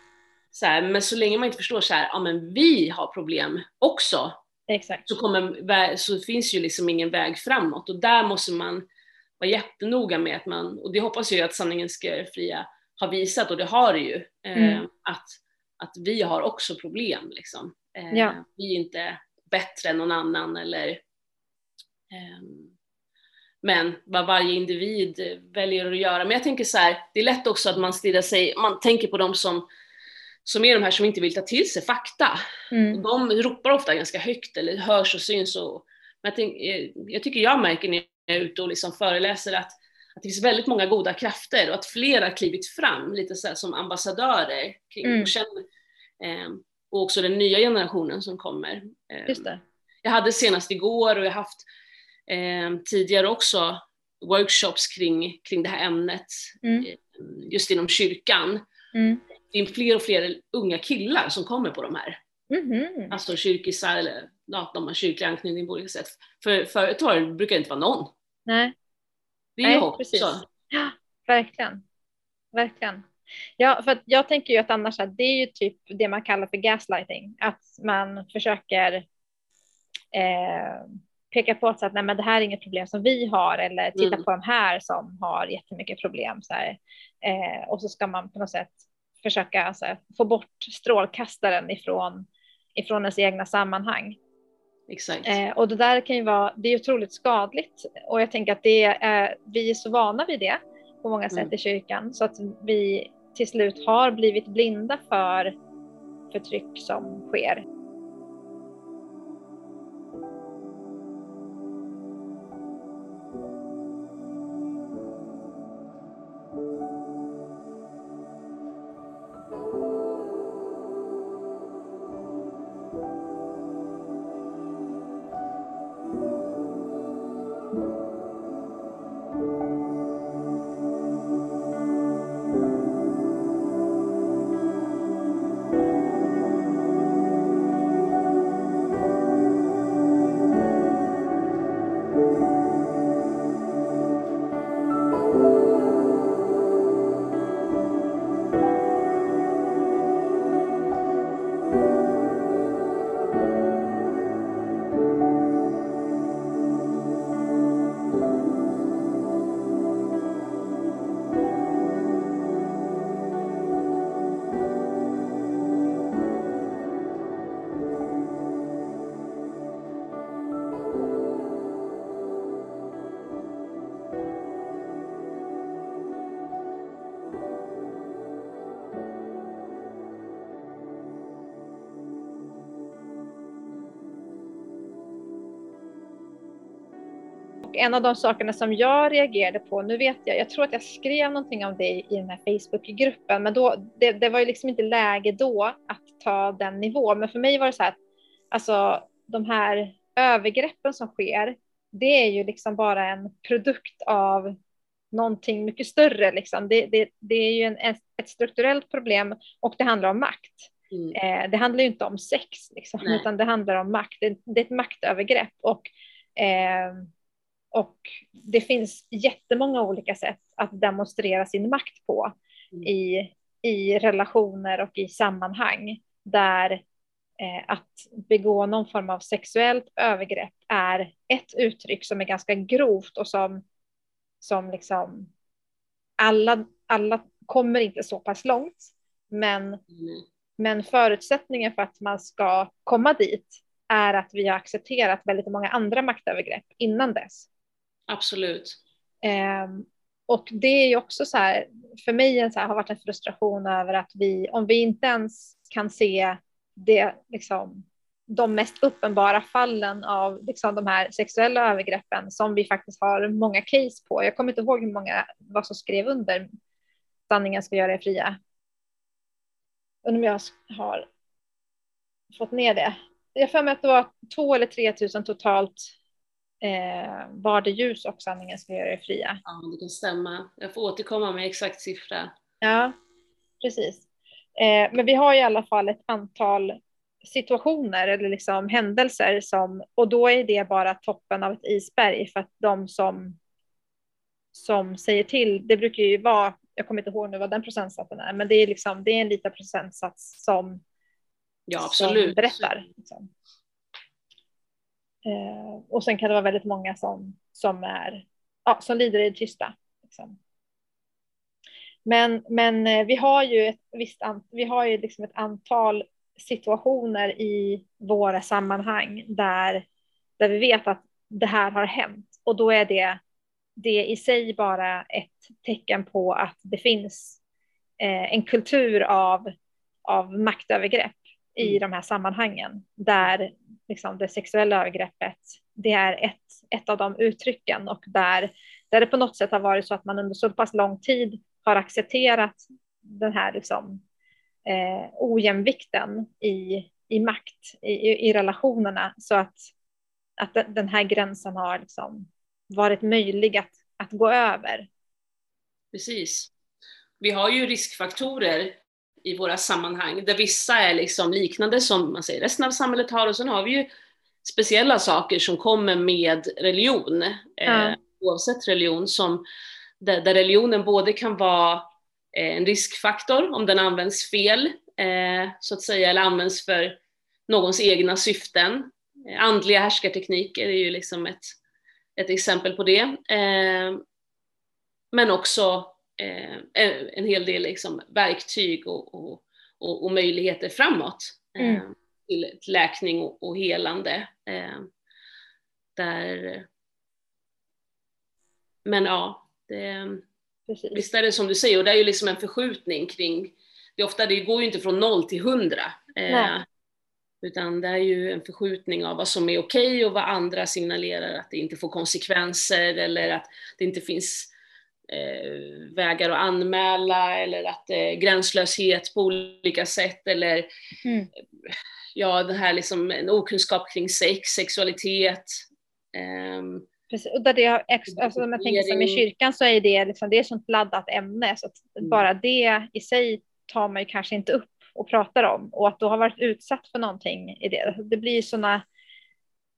så här, men så länge man inte förstår så här, ja men vi har problem också, Exakt. så, kommer, så finns ju liksom ingen väg framåt. Och där måste man vara jättenoga med att man, och det hoppas jag ju att sanningen ska fria har visat, och det har det ju, eh, Mm. att, att vi har också problem. Liksom. Eh, Ja. Vi är inte bättre än någon annan eller ehm, men vad varje individ väljer att göra. Men jag tänker så här, det är lätt också att man stirrar sig, man tänker på de som, som är de här som inte vill ta till sig fakta. Mm. De ropar ofta ganska högt eller hörs och syns. Och, men jag, tänk, eh, jag tycker jag märker när jag är ute och liksom föreläser att, att det finns väldigt många goda krafter och att flera har klivit fram lite så som ambassadörer kring Mm. och, eh, och också den nya generationen som kommer. Eh, Just det. jag hade senast igår och jag har haft eh, tidigare också workshops kring, kring det här ämnet Mm. eh, just inom kyrkan. Mm. Det är fler och fler unga killar som kommer på de här Mhm. alltså kyrkisar eller ja, de har kyrklig anknytning på olika sätt. För förut brukar det inte vara någon. Nej, Det är Nej, ju hopp. precis. Ja, verkligen. Verkligen. Ja, för jag tänker ju att annars att det är ju typ det man kallar för gaslighting. Att man försöker eh, peka på att, nej, men det här är inget problem som vi har eller titta Mm. på de här som har jättemycket problem. Så här. Eh, och så ska man på något sätt försöka här, få bort strålkastaren ifrån, ifrån ens egna sammanhang. Exakt. Eh, och det där kan ju vara, det är otroligt skadligt och jag tänker att det är, vi är så vana vid det på många sätt Mm. i kyrkan så att vi till slut har blivit blinda för förtryck som sker. En av de sakerna som jag reagerade på, nu vet jag, jag tror att jag skrev någonting om det i den här Facebookgruppen, men då, det, det var ju liksom inte läge då att ta den nivån. Men för mig var det så här att alltså, de här övergreppen som sker, det är ju liksom bara en produkt av någonting mycket större. Liksom. Det, det, det är ju en, ett strukturellt problem och det handlar om makt. Mm. Eh, det handlar ju inte om sex, liksom, utan det handlar om makt. Det, det är ett maktövergrepp. Och, eh, och det finns jättemånga olika sätt att demonstrera sin makt på mm. i, i relationer och i sammanhang där eh, att begå någon form av sexuellt övergrepp är ett uttryck som är ganska grovt och som, som liksom alla, alla kommer inte så pass långt. Men, mm. men förutsättningen för att man ska komma dit är att vi har accepterat väldigt många andra maktövergrepp innan dess. Absolut. Um, och det är ju också så här, för mig en så här, har varit en frustration över att vi, om vi inte ens kan se det, liksom, de mest uppenbara fallen av liksom, de här sexuella övergreppen som vi faktiskt har många case på. Jag kommer inte ihåg hur många vad som skrev under sanningen ska göra er fria. Undrar om jag har fått ner det. Jag för mig att det var två eller tre tusen totalt eh, var det ljus och sanningen ska göra er fria. Ja, det kan stämma. Jag får återkomma med exakt siffra. Ja, precis. Eh, men vi har i alla fall ett antal situationer eller liksom händelser som, och då är det bara toppen av ett isberg för att de som, som säger till, det brukar ju vara, jag kommer inte ihåg nu vad den procentsatsen är, men det är liksom, det är en liten procentsats som, ja, absolut. som berättar. Liksom. Eh, och sen kan det vara väldigt många som, som, är, ja, som lider i det tysta. Liksom. Men, men eh, vi har ju ett visst vi har ju liksom ett antal situationer i våra sammanhang där, där vi vet att det här har hänt och då är det, det i sig bara ett tecken på att det finns eh, en kultur av, av maktövergrepp i mm. de här sammanhangen där liksom, det sexuella övergreppet det är ett, ett av de uttrycken och där, där det på något sätt har varit så att man under så pass lång tid har accepterat den här liksom, eh, ojämvikten i, i makt i, i, relationerna så att, att den här gränsen har liksom varit möjlig att, att gå över. Precis. Vi har ju riskfaktorer i våra sammanhang där vissa är liksom liknande som man säger resten av samhället har och sen har vi ju speciella saker som kommer med religion, ja. eh, oavsett religion, som där, där religionen både kan vara eh, en riskfaktor om den används fel, eh, så att säga, eller används för någons egna syften. Eh, andliga härskartekniker är ju liksom ett, ett exempel på det. Men också en hel del liksom verktyg och, och, och, och möjligheter framåt mm. till, till läkning och, och helande. Där, men ja, det, visst är det som du säger, och det är ju liksom en förskjutning kring, det, ofta, det går ju inte från noll till hundra. Eh, utan det är ju en förskjutning av vad som är okej okay och vad andra signalerar att det inte får konsekvenser eller att det inte finns eh, vägar att anmäla eller att eh, gränslöshet på olika sätt eller mm. ja, det här liksom en okunskap kring sex, sexualitet. Eh, Precis. Och där det har, alltså, om jag tänker som i kyrkan så är det, liksom, det är ett sånt laddat ämne så mm. bara det i sig tar man ju kanske inte upp och pratar om och att du har varit utsatt för någonting i det. Det blir sådana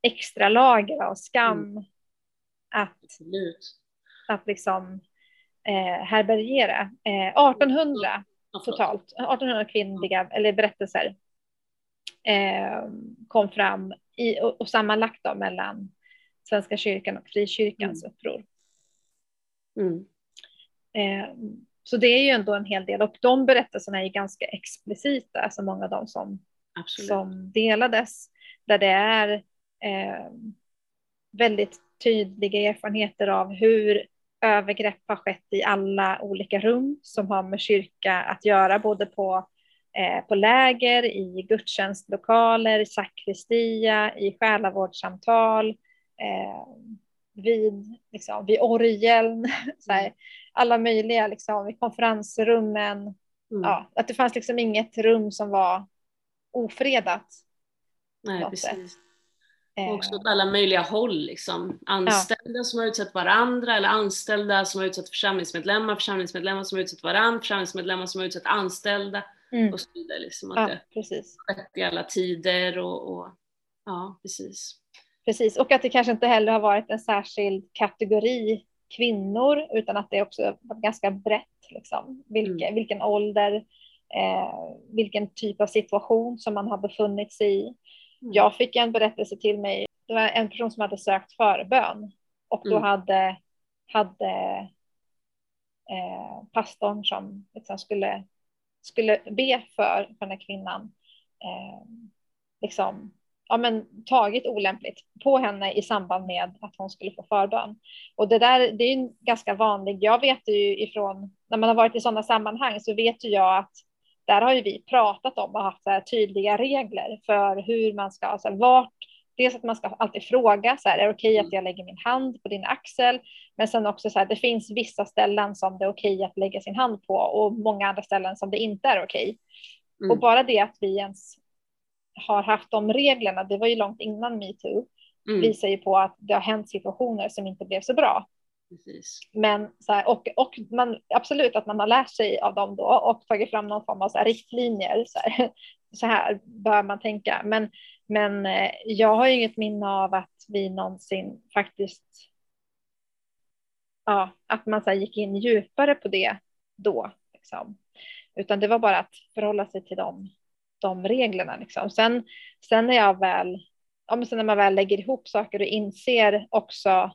extra lager av skam mm. att, att liksom eh, härbärgera. Eh, 1800 mm. totalt, 1800 kvinnliga eller berättelser eh, kom fram i, och, och sammanlagt då mellan Svenska kyrkan och frikyrkans mm. uppror. Mm. Eh, så det är ju ändå en hel del och de berättelserna är ju ganska explicita, alltså många av dem som, som delades, där det är eh, väldigt tydliga erfarenheter av hur övergrepp har skett i alla olika rum som har med kyrka att göra, både på, eh, på läger, i gudstjänstlokaler, i sakristia, i själavårdssamtal, Eh, vid, liksom, vid orgeln, <laughs> här, mm. alla möjliga, liksom, i konferensrummen. Mm. Ja, att det fanns liksom inget rum som var ofredat. Nej, precis. Och också åt alla möjliga håll. Liksom. Anställda ja. som har utsatt varandra eller anställda som har utsatt församlingsmedlemmar, församlingsmedlemmar som har utsatt varandra, församlingsmedlemmar som har utsatt anställda mm. och så vidare. Liksom, att ja, det precis. skett i alla tider och, och, ja, precis. Precis, och att det kanske inte heller har varit en särskild kategori kvinnor utan att det också varit ganska brett. Liksom. Vilke, mm. Vilken ålder, eh, vilken typ av situation som man har befunnit sig i. Mm. Jag fick en berättelse till mig. Det var en person som hade sökt förbön och då mm. hade, hade eh, pastorn som liksom skulle, skulle be för, för den här kvinnan eh, liksom, ja, men, tagit olämpligt på henne i samband med att hon skulle få förbön. Och det där det är ganska vanlig, jag vet ju ifrån när man har varit i sådana sammanhang så vet ju jag att där har ju vi pratat om och haft så tydliga regler för hur man ska, så här, vart, dels att man ska alltid fråga, så här, är det okej okay att jag lägger min hand på din axel? Men sen också så här, det finns vissa ställen som det är okej okay att lägga sin hand på och många andra ställen som det inte är okej. Okay. Mm. Och bara det att vi ens har haft de reglerna, det var ju långt innan metoo, mm. visar ju på att det har hänt situationer som inte blev så bra. Precis. Men så här, och, och man, absolut att man har lärt sig av dem då och tagit fram någon form av så här, riktlinjer. Så här, <laughs> så här bör man tänka. Men, men eh, jag har inget minne av att vi någonsin faktiskt, ja, att man så här, gick in djupare på det då. Liksom. Utan det var bara att förhålla sig till dem. de reglerna. Liksom. Sen, sen när jag väl, ja, men sen när man väl lägger ihop saker och inser också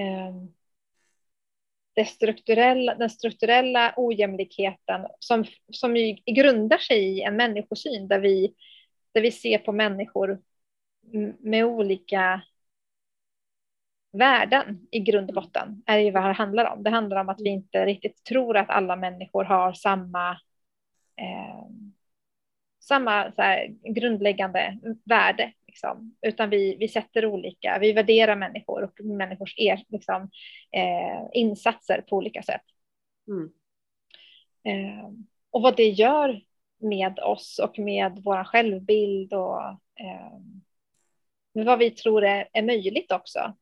Ehm, det strukturella, den strukturella ojämlikheten som, som grundar sig i en människosyn där vi, där vi ser på människor med olika värden i grund och botten är ju vad det handlar om. Det handlar om att vi inte riktigt tror att alla människor har samma eh, samma så här, grundläggande värde, liksom. utan vi, vi sätter olika, vi värderar människor och människors er, liksom, eh, insatser på olika sätt. Mm. Eh, och vad det gör med oss och med vår självbild och eh, vad vi tror är, är möjligt också.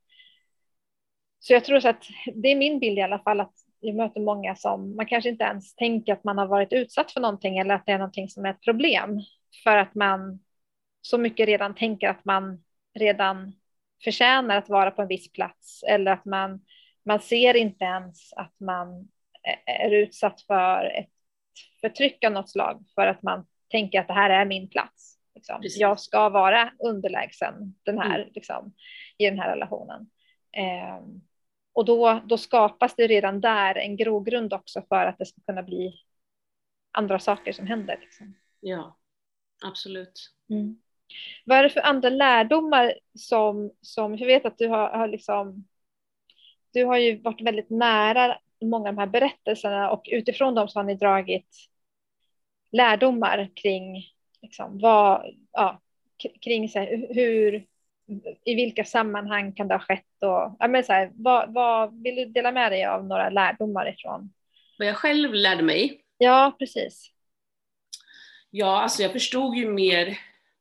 Så jag tror så att det är min bild i alla fall att jag möter många som man kanske inte ens tänker att man har varit utsatt för någonting eller att det är någonting som är ett problem för att man så mycket redan tänker att man redan förtjänar att vara på en viss plats eller att man, man ser inte ens att man är utsatt för ett förtryck av något slag för att man tänker att det här är min plats. Liksom. Jag ska vara underlägsen den här, mm. liksom, i den här relationen. Um, och då, då skapas det redan där en grogrund också för att det ska kunna bli andra saker som händer. Liksom. Ja, absolut. Mm. Vad är det för andra lärdomar som, som jag vet att du har, har liksom, du har ju varit väldigt nära många av de här berättelserna och utifrån dem så har ni dragit lärdomar kring liksom, vad, ja, kring så här, hur, i vilka sammanhang kan det ha skett? Och, ja, men så här, vad, vad, vill du dela med dig av några lärdomar ifrån? Vad jag själv lärde mig? Ja, precis. Ja, alltså jag förstod ju mer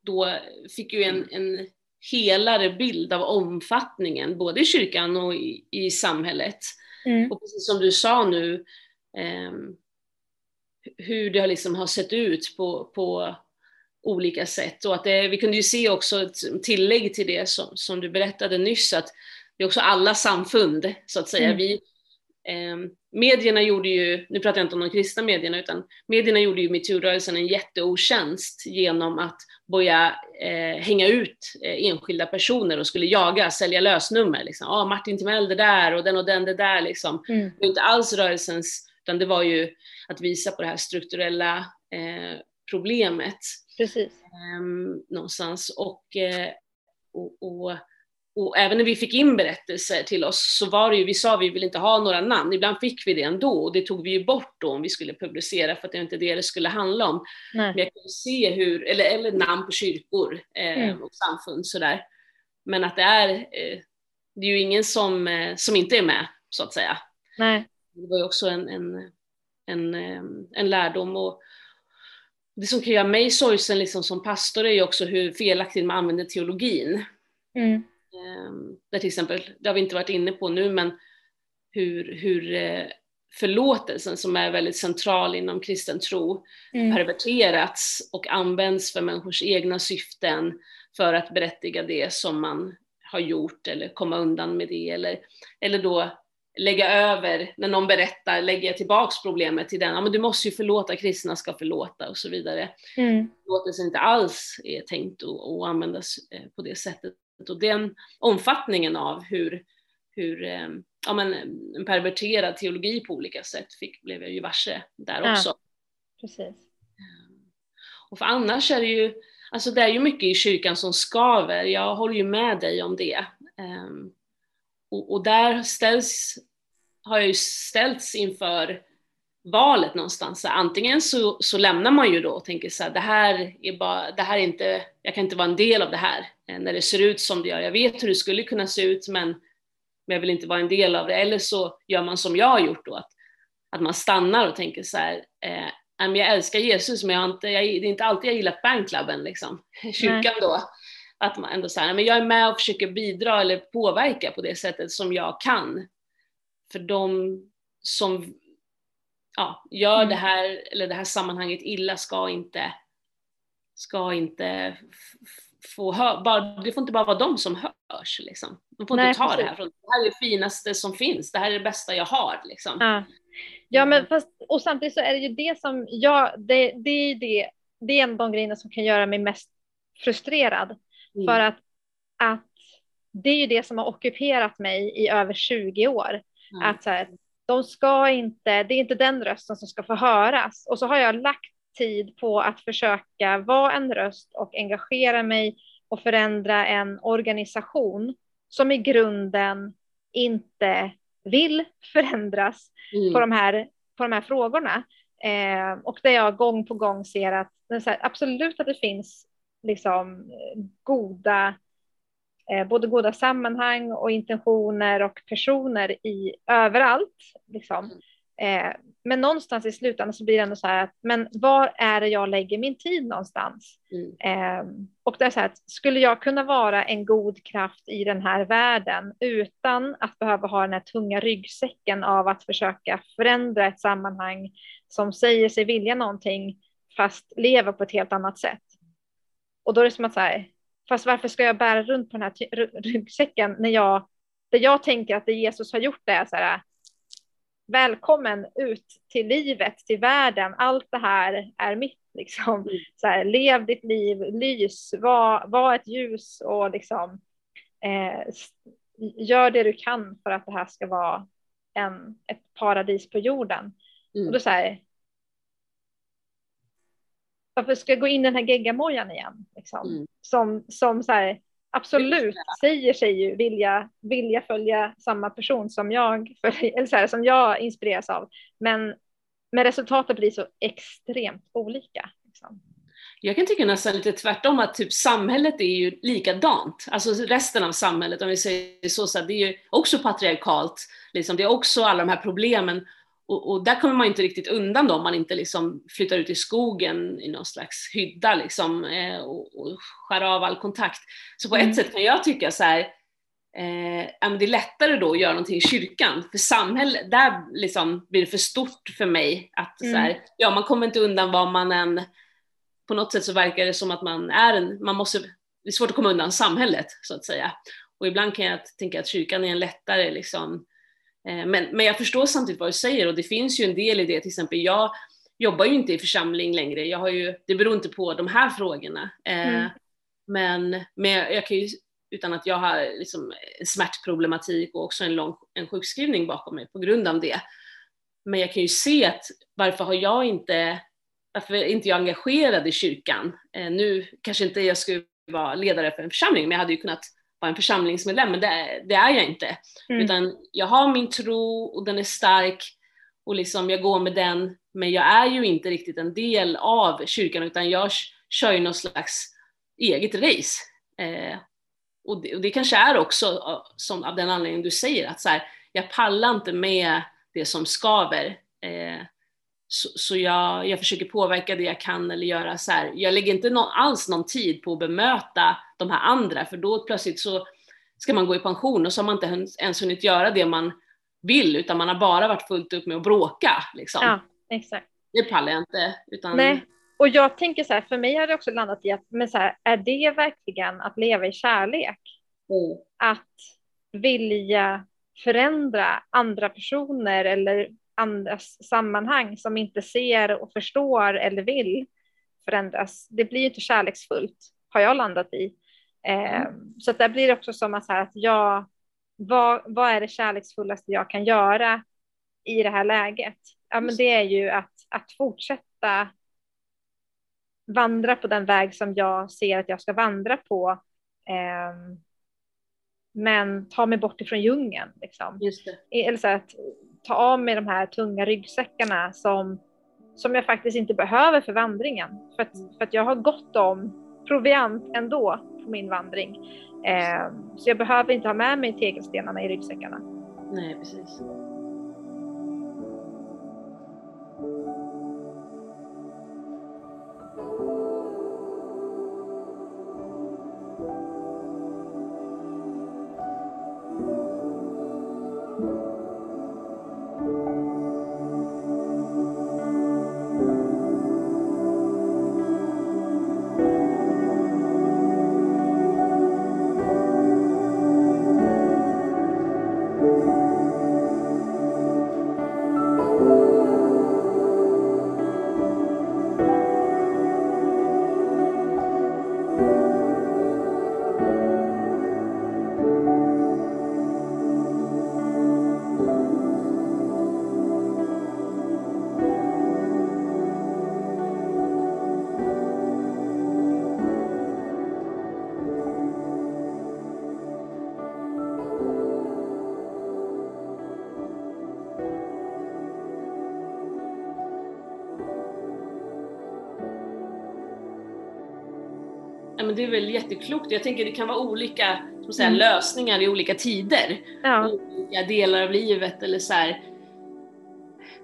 då, fick ju en, en helare bild av omfattningen, både i kyrkan och i, i samhället. Mm. Och precis som du sa nu, eh, hur det liksom har sett ut på, på olika sätt. Och att det, vi kunde ju se också ett tillägg till det som, som du berättade nyss, att det är också alla samfund, så att säga. Mm. Vi, eh, medierna gjorde ju, nu pratar jag inte om de kristna medierna, utan medierna gjorde ju metoo-rörelsen en jätteotjänst genom att börja eh, hänga ut eh, enskilda personer och skulle jaga, sälja lösnummer. Liksom. Ah, Martin Timell det där och den och den det där. Liksom. Mm. Det var inte alls rörelsens, utan det var ju att visa på det här strukturella eh, problemet. Precis. Ehm, någonstans. Och, eh, och, och, och, även när vi fick in berättelser till oss så var det ju, vi sa vi vill inte ha några namn, ibland fick vi det ändå och det tog vi ju bort då om vi skulle publicera för att det var inte det det skulle handla om. Nej. Men jag kan se hur, eller, eller namn på kyrkor eh, mm. och samfund sådär. Men att det är, eh, det är ju ingen som, eh, som inte är med, så att säga. Nej. Det var ju också en, en, en, eh, en lärdom. Och det som kan göra mig sorgsen liksom som pastor är ju också hur felaktigt man använder teologin. Mm. Ehm, där till exempel, det har vi inte varit inne på nu, men hur, hur eh, förlåtelsen som är väldigt central inom kristen tro Mm. perverterats och används för människors egna syften för att berättiga det som man har gjort eller komma undan med det eller, eller då lägga över, när någon berättar, lägger jag tillbaks problemet till den, ja men du måste ju förlåta, kristna ska förlåta och så vidare. Mm. Förlåtelsen inte alls är tänkt att, att användas eh, på det sättet. Och den omfattningen av hur, hur eh, ja, men, en perverterad teologi på olika sätt fick, blev jag ju varse där Ja. också. Precis. Och för annars är det ju, alltså det är ju mycket i kyrkan som skaver, jag håller ju med dig om det. Ehm, och, och där ställs, har jag ju ställts inför valet någonstans. Så antingen så, så lämnar man ju då och tänker så här, det här är bara, det här är inte, jag kan inte vara en del av det här. eh, När det ser ut som det gör. Jag vet hur det skulle kunna se ut men, men jag vill inte vara en del av det. Eller så gör man som jag har gjort då, att, att man stannar och tänker så här, eh, "Nej, jag älskar Jesus men jag har inte, jag, det är inte alltid jag gillar fanclubben liksom, <laughs> kyrkan då. Att man ändå säger, men jag är med och försöker bidra eller påverka på det sättet som jag kan. För de som ja, gör Mm. det här, eller det här sammanhanget illa ska inte, ska inte få hö- bara, det får inte bara vara de som hörs liksom. De får Nej, inte ta precis. det här från, det här är det finaste som finns, det här är det bästa jag har liksom. Ja. ja, men fast, och samtidigt så är det ju det som jag, det, det är det, det är en av de grejerna som kan göra mig mest frustrerad. Mm. För att, att det är ju det som har ockuperat mig i över 20 år. Mm. Att så här, de ska inte, det är inte den rösten som ska få höras. Och så har jag lagt tid på att försöka vara en röst och engagera mig och förändra en organisation som i grunden inte vill förändras Mm. på de här, på de här frågorna. Eh, och där jag gång på gång ser att här, absolut att det finns liksom goda, både goda sammanhang och intentioner och personer i överallt. Liksom. Eh, men någonstans i slutändan så blir det ändå så här att, men var är det jag lägger min tid någonstans? Mm. Eh, och det är så här att skulle jag kunna vara en god kraft i den här världen utan att behöva ha den här tunga ryggsäcken av att försöka förändra ett sammanhang som säger sig vilja någonting fast lever på ett helt annat sätt. Och då är det som att så här, fast varför ska jag bära runt på den här ryggsäcken när jag, det jag tänker att det Jesus har gjort är så här, välkommen ut till livet, till världen, allt det här är mitt liksom. Mm. Så här, lev ditt liv, lys, var, var ett ljus och liksom eh, gör det du kan för att det här ska vara en, ett paradis på jorden. Mm. Och då så här, varför ska jag gå in i den här geggamojan igen? Liksom? Mm. Som, som så här, absolut säger sig ju vilja, vilja följa samma person som jag, <laughs> följer, eller så här, som jag inspireras av. Men, men resultatet blir så extremt olika. Liksom. Jag kan tycka nästan lite tvärtom att typ samhället är ju likadant. Alltså resten av samhället, om vi säger så, så det är ju också patriarkalt. Liksom. Det är också alla de här problemen. Och, och där kommer man inte riktigt undan då om man inte liksom flyttar ut i skogen i någon slags hydda liksom, eh, och, och skär av all kontakt. Så på Mm. ett sätt kan jag tycka så här, eh, det är lättare då att göra någonting i kyrkan. För samhället, där liksom blir det för stort för mig. att så här, Mm. ja, Man kommer inte undan vad man än på något sätt så verkar det som att man är en, man måste, det är svårt att komma undan samhället så att säga. Och ibland kan jag tänka att kyrkan är en lättare liksom, men, men jag förstår samtidigt vad du säger och det finns ju en del i det, till exempel jag jobbar ju inte i församling längre, jag har ju, det beror inte på de här frågorna. Eh, Mm. Men, men jag kan ju, utan att jag har liksom smärtproblematik och också en lång en sjukskrivning bakom mig på grund av det. Men jag kan ju se att varför har jag inte varför är inte jag engagerad i kyrkan? Eh, nu kanske inte jag skulle vara ledare för en församling, men jag hade ju kunnat vara en församlingsmedlem, men det, det är jag inte. Mm. Utan jag har min tro och den är stark och liksom jag går med den, men jag är ju inte riktigt en del av kyrkan, utan jag kör ju någon slags eget race. Eh, och, det, och det kanske är också som av den anledningen du säger att så här, jag pallar inte med det som skaver. Eh, så, så jag, jag försöker påverka det jag kan eller göra så här. Jag lägger inte någon, alls någon tid på att bemöta de här andra för då plötsligt så ska man gå i pension och så har man inte ens hunnit göra det man vill utan man har bara varit fullt upp med att bråka. Liksom. Ja, exakt. Det pallar jag inte. Utan... Nej, och jag tänker så här, för mig har det också landat i att, men så här, är det verkligen att leva i kärlek? Mm. Att vilja förändra andra personer eller andras sammanhang som inte ser och förstår eller vill förändras. Det blir inte kärleksfullt, har jag landat i. Eh, mm. Så att där blir det också som att, här, att jag, vad, vad är det kärleksfullaste jag kan göra i det här läget? Ja, men det är ju att, att fortsätta vandra på den väg som jag ser att jag ska vandra på. Eh, men ta mig bort ifrån djungeln. Liksom. Eller så att ta av mig de här tunga ryggsäckarna som, som jag faktiskt inte behöver för vandringen. För att, för att jag har gott om proviant ändå på min vandring. Eh, så jag behöver inte ha med mig tegelstenarna i ryggsäckarna. Nej, precis. Det är väl jätteklokt. Jag tänker det kan vara olika som säga, mm. lösningar i olika tider. Ja. Olika delar av livet eller så här.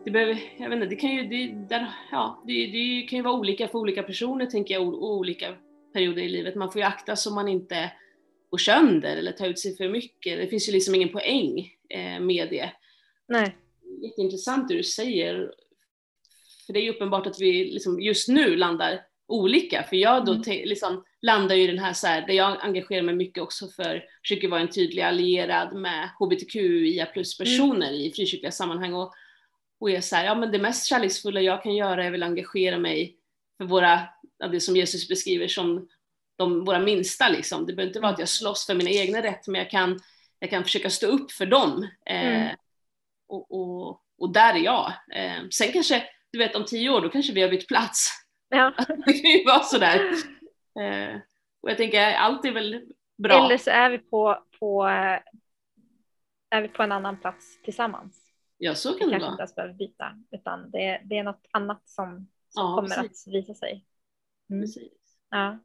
Det, behöver, jag vet inte, det, kan ju, det, där, ja, det, det kan ju vara olika för olika personer tänker jag, och olika perioder i livet. Man får ju akta så man inte går sönder eller tar ut sig för mycket. Det finns ju liksom ingen poäng eh, med det. Nej. Jätteintressant det du säger. För det är ju uppenbart att vi liksom just nu landar olika. För jag då mm. liksom landar ju i den här, så här, där jag engagerar mig mycket också för, försöker vara en tydlig allierad med hbtqia plus personer mm. i frikyrkliga sammanhang och, och är så här, ja men det mest kärleksfulla jag kan göra är väl engagera mig för våra, det som Jesus beskriver som de, våra minsta liksom. Det behöver inte vara att jag slåss för mina egna rätt, men jag kan, jag kan försöka stå upp för dem. Eh, mm. och, och, och där är jag. Eh, sen kanske, du vet om tio år, då kanske vi har bytt plats. Ja. <laughs> det kan ju vara sådär. Eh, och jag tänker, allt är väl bra. Eller så är vi på, på, är vi på en annan plats tillsammans. Ja, så kan vi det kanske vara. inte ens behöver byta, utan det, det är något annat som, som Ja, kommer precis. att visa sig. Mm. Precis. Ja.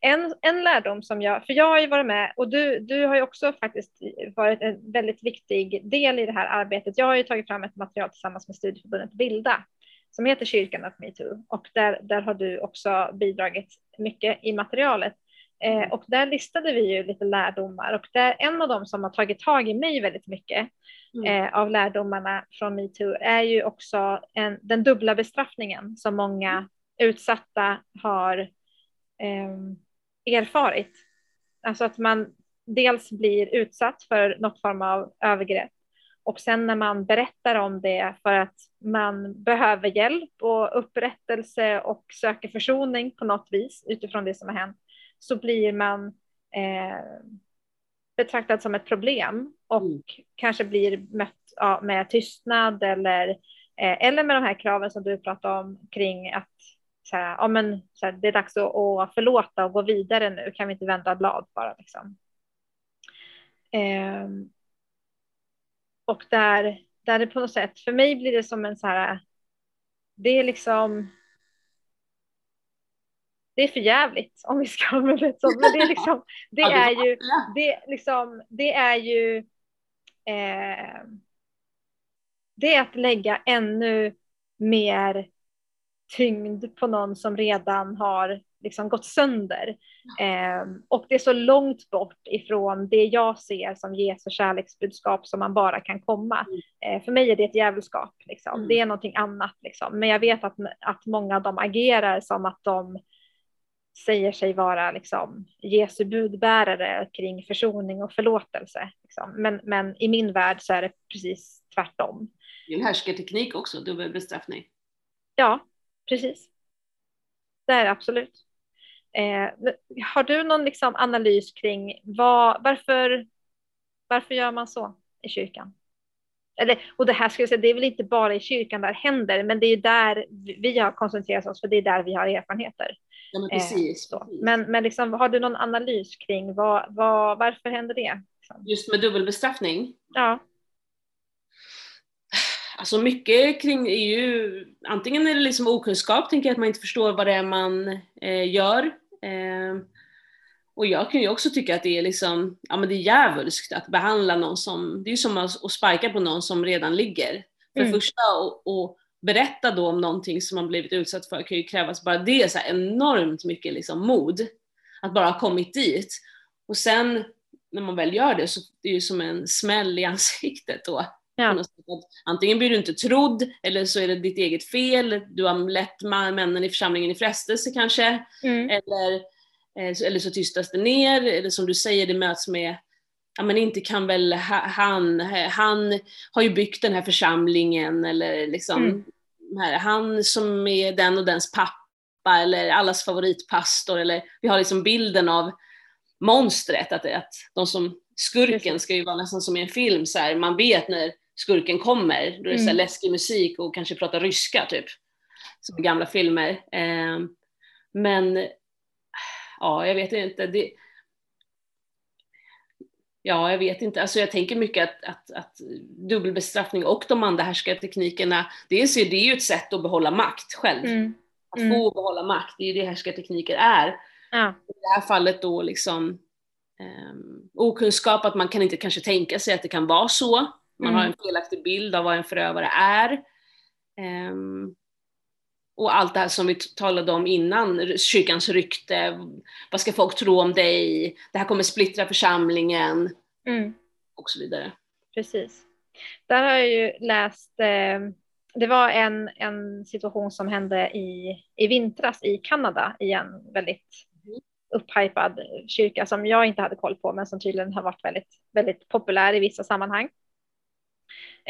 En, en lärdom som jag, för jag har ju varit med och du, du har ju också faktiskt varit en väldigt viktig del i det här arbetet. Jag har ju tagit fram ett material tillsammans med studieförbundet Bilda som heter Kyrkan att metoo och där, där har du också bidragit mycket i materialet. Eh, och där listade vi ju lite lärdomar och det är en av dem som har tagit tag i mig väldigt mycket Mm. eh, av lärdomarna från metoo är ju också en, den dubbla bestraffningen som många utsatta har eh, erfarit. Alltså att man dels blir utsatt för något form av övergrepp och sen när man berättar om det för att man behöver hjälp och upprättelse och söker försoning på något vis utifrån det som har hänt så blir man eh, betraktad som ett problem och Mm. kanske blir mött ja, med tystnad eller, eh, eller med de här kraven som du pratade om kring att så här, ja, men, så här, det är dags att, att förlåta och gå vidare nu, kan vi inte vända blad bara liksom. Ehm, och där, där det på något sätt, för mig blir det som en så här, det är liksom det är för jävligt om vi ska <laughs> använda ett sånt. Men det är liksom, det är ju, det liksom, det är ju, eh, det är att lägga ännu mer tyngd på någon som redan har liksom gått sönder. Eh, och det är så långt bort ifrån det jag ser som Jesu kärleksbudskap som man bara kan komma. Eh, för mig är det ett djävulskap, liksom. Mm. det är någonting annat. Liksom. Men jag vet att, att många av dem agerar som att de säger sig vara liksom, Jesu budbärare kring försoning och förlåtelse. Liksom. Men, men i min värld så är det precis tvärtom. Det är en härskarteknik också, dubbelbestraffning. Ja, precis. Det är det absolut. Eh, har du någon liksom analys kring vad, varför, varför gör man så i kyrkan? Eller, och det här ska jag säga, det är väl inte bara i kyrkan där händer, men det är där vi har koncentrerat oss, för det är där vi har erfarenheter. Ja, men precis. Eh, men men liksom, har du någon analys kring vad, vad, varför händer det? Just med dubbelbestraffning? Ja. Alltså mycket kring är ju, antingen är det liksom okunskap, tänker jag att man inte förstår vad det är man eh, gör. Eh, och jag kan ju också tycka att det är liksom, ja men det är djävulskt att behandla någon som, det är ju som att, att sparka på någon som redan ligger. För mm. första, och, och, berätta då om någonting som man blivit utsatt för kan ju krävas bara det så enormt mycket liksom mod. Att bara ha kommit dit. Och sen när man väl gör det så det är det ju som en smäll i ansiktet då. Ja. Antingen blir du inte trodd eller så är det ditt eget fel, du har lett männen i församlingen i frestelse kanske. Mm. Eller, eh, eller så tystas det ner, eller som du säger, det möts med ja men inte kan väl han, han har ju byggt den här församlingen eller liksom mm här, han som är den och dens pappa eller allas favoritpastor eller vi har liksom bilden av monstret, att, att de som, skurken ska ju vara nästan som i en film, så här, man vet när skurken kommer, då är det så här mm. läskig musik och kanske pratar ryska typ, som i gamla filmer. Eh, men ja, jag vet inte. Det, Ja, jag vet inte. Alltså jag tänker mycket att, att, att dubbelbestraffning och de andra härskarteknikerna, dels är det ju ett sätt att behålla makt själv. Mm. Att få mm. behålla makt, det är ju det härskartekniker är. Ja. I det här fallet då liksom um, okunskap, att man kan inte kanske tänka sig att det kan vara så. Man mm. har en felaktig bild av vad en förövare är. Um, och allt det här som vi talade om innan, kyrkans rykte, vad ska folk tro om dig, det här kommer splittra församlingen mm. och så vidare. Precis. Där har jag ju läst, eh, det var en, en situation som hände i, i vintras i Kanada i en väldigt mm. upphypad kyrka som jag inte hade koll på men som tydligen har varit väldigt, väldigt populär i vissa sammanhang.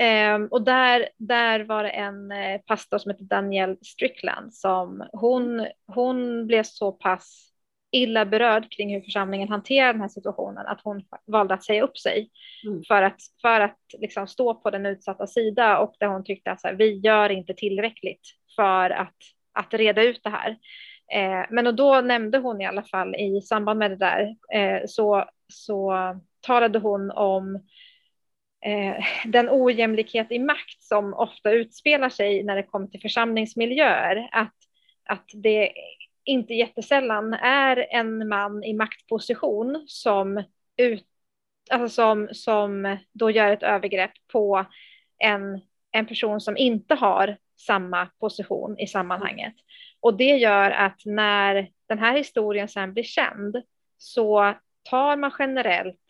Um, och där, där var det en eh, pastor som heter Danielle Strickland som hon, hon blev så pass illa berörd kring hur församlingen hanterar den här situationen att hon valde att säga upp sig mm. för att, för att liksom stå på den utsatta sida och där hon tyckte att så här, vi gör inte tillräckligt för att, att reda ut det här. Eh, men och då nämnde hon i alla fall i samband med det där eh, så, så talade hon om Eh, den ojämlikhet i makt som ofta utspelar sig när det kommer till församlingsmiljöer. Att, att det inte jättesällan är en man i maktposition som, ut, alltså som, som då gör ett övergrepp på en, en person som inte har samma position i sammanhanget. Och det gör att när den här historien sen blir känd så tar man generellt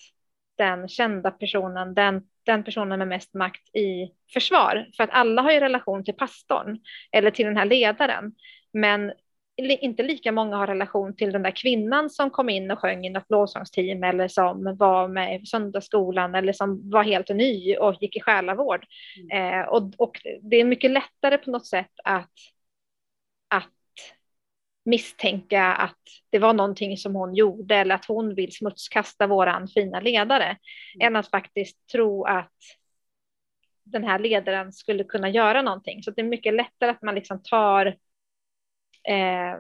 den kända personen, den den personen med mest makt i försvar. För att alla har ju relation till pastorn eller till den här ledaren. Men inte lika många har relation till den där kvinnan som kom in och sjöng i något lovsångsteam eller som var med i söndagsskolan eller som var helt ny och gick i själavård. Mm. Eh, och, och det är mycket lättare på något sätt att, att misstänka att det var någonting som hon gjorde eller att hon vill smutskasta våran fina ledare mm. än att faktiskt tro att den här ledaren skulle kunna göra någonting. Så det är mycket lättare att man liksom tar, eh,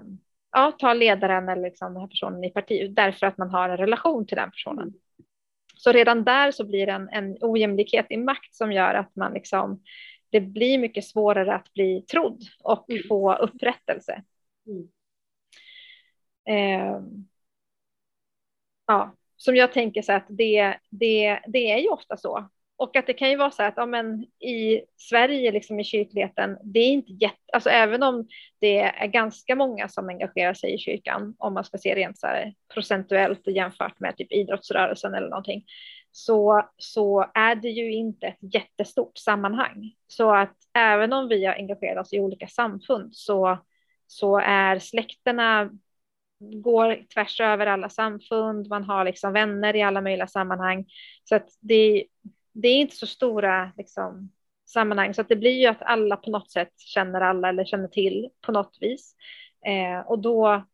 ja, tar ledaren eller liksom den här personen i parti därför att man har en relation till den personen. Mm. Så redan där så blir det en, en ojämlikhet i makt som gör att man liksom, det blir mycket svårare att bli trodd och mm. få upprättelse. Mm eh, ja, som jag tänker så att det, det, det är ju ofta så. Och att det kan ju vara så att ja, men i Sverige, liksom i kyrkligheten, det är inte jätte, alltså även om det är ganska många som engagerar sig i kyrkan, om man ska se rent så här procentuellt jämfört med typ idrottsrörelsen eller någonting, så, så är det ju inte ett jättestort sammanhang. Så att även om vi har engagerat oss i olika samfund så, så är släkterna går tvärs över alla samfund, man har liksom vänner i alla möjliga sammanhang. Så att det, det är inte så stora liksom, sammanhang, så att det blir ju att alla på något sätt känner alla eller känner till på något vis. Eh, och då,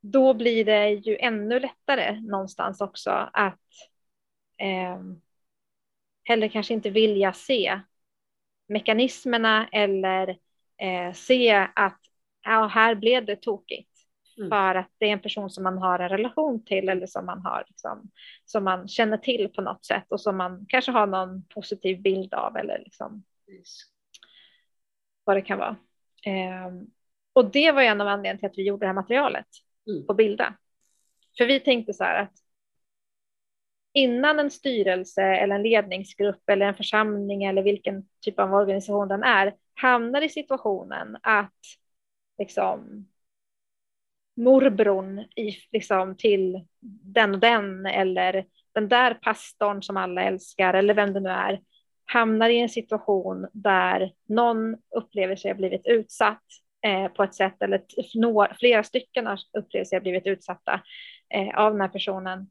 då blir det ju ännu lättare någonstans också att eh, heller kanske inte vilja se mekanismerna eller eh, se att ja, här blev det tokigt. Mm. För att det är en person som man har en relation till eller som man, har, liksom, som man känner till på något sätt och som man kanske har någon positiv bild av eller liksom, yes. vad det kan vara. Eh, och det var en av anledningarna till att vi gjorde det här materialet mm. på Bilda. För vi tänkte så här att innan en styrelse eller en ledningsgrupp eller en församling eller vilken typ av organisation den är hamnar i situationen att liksom morbrorn i, liksom, till den och den eller den där pastorn som alla älskar eller vem det nu är hamnar i en situation där någon upplever sig ha blivit utsatt eh, på ett sätt eller några, flera stycken upplever sig ha blivit utsatta eh, av den här personen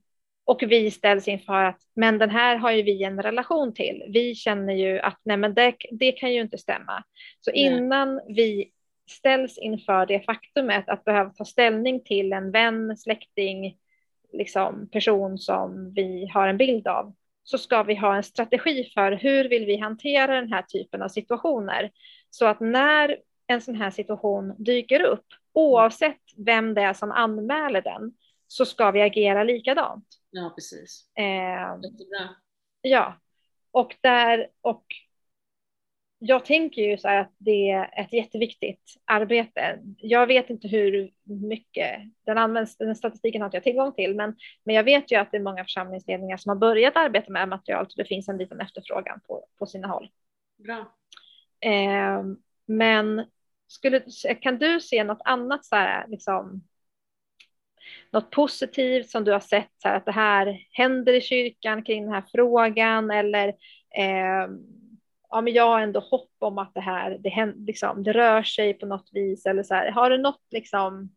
och vi ställs inför att men den här har ju vi en relation till. Vi känner ju att nej men det, det kan ju inte stämma. Så innan vi ställs inför det faktumet att behöva ta ställning till en vän, släkting, liksom person som vi har en bild av, så ska vi ha en strategi för hur vill vi hantera den här typen av situationer? Så att när en sån här situation dyker upp, oavsett vem det är som anmäler den, så ska vi agera likadant. Ja, precis. Eh, Ja, och där och jag tänker ju så här att det är ett jätteviktigt arbete. Jag vet inte hur mycket den används, den statistiken har inte jag tillgång till, men, men jag vet ju att det är många församlingsledningar som har börjat arbeta med material, så det finns en liten efterfrågan på, på sina håll. Bra. Eh, men skulle, kan du se något annat så här, liksom, något positivt som du har sett, så här, att det här händer i kyrkan kring den här frågan eller eh, ja, men jag har ändå hopp om att det här det, liksom, det rör sig på något vis eller så här. Har du något liksom?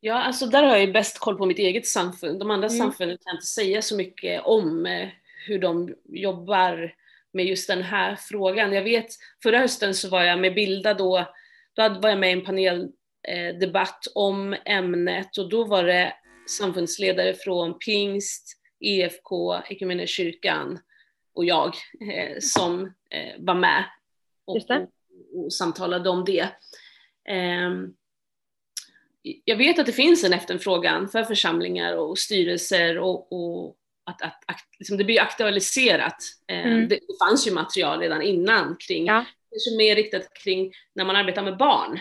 Ja, alltså där har jag ju bäst koll på mitt eget samfund. De andra mm. samfunden kan jag inte säga så mycket om eh, hur de jobbar med just den här frågan. Jag vet, förra hösten så var jag med Bilda då, då var jag med i en paneldebatt eh, om ämnet och då var det samfundsledare från Pingst, EFK, kyrkan och jag eh, som eh, var med och, och, och, samtalade om det. Eh, jag vet att det finns en efterfrågan för församlingar och styrelser och, och att, att, att liksom det blir aktualiserat. Eh, mm. Det, det, fanns ju material redan innan kring, ja. kanske mer riktat kring när man arbetar med barn.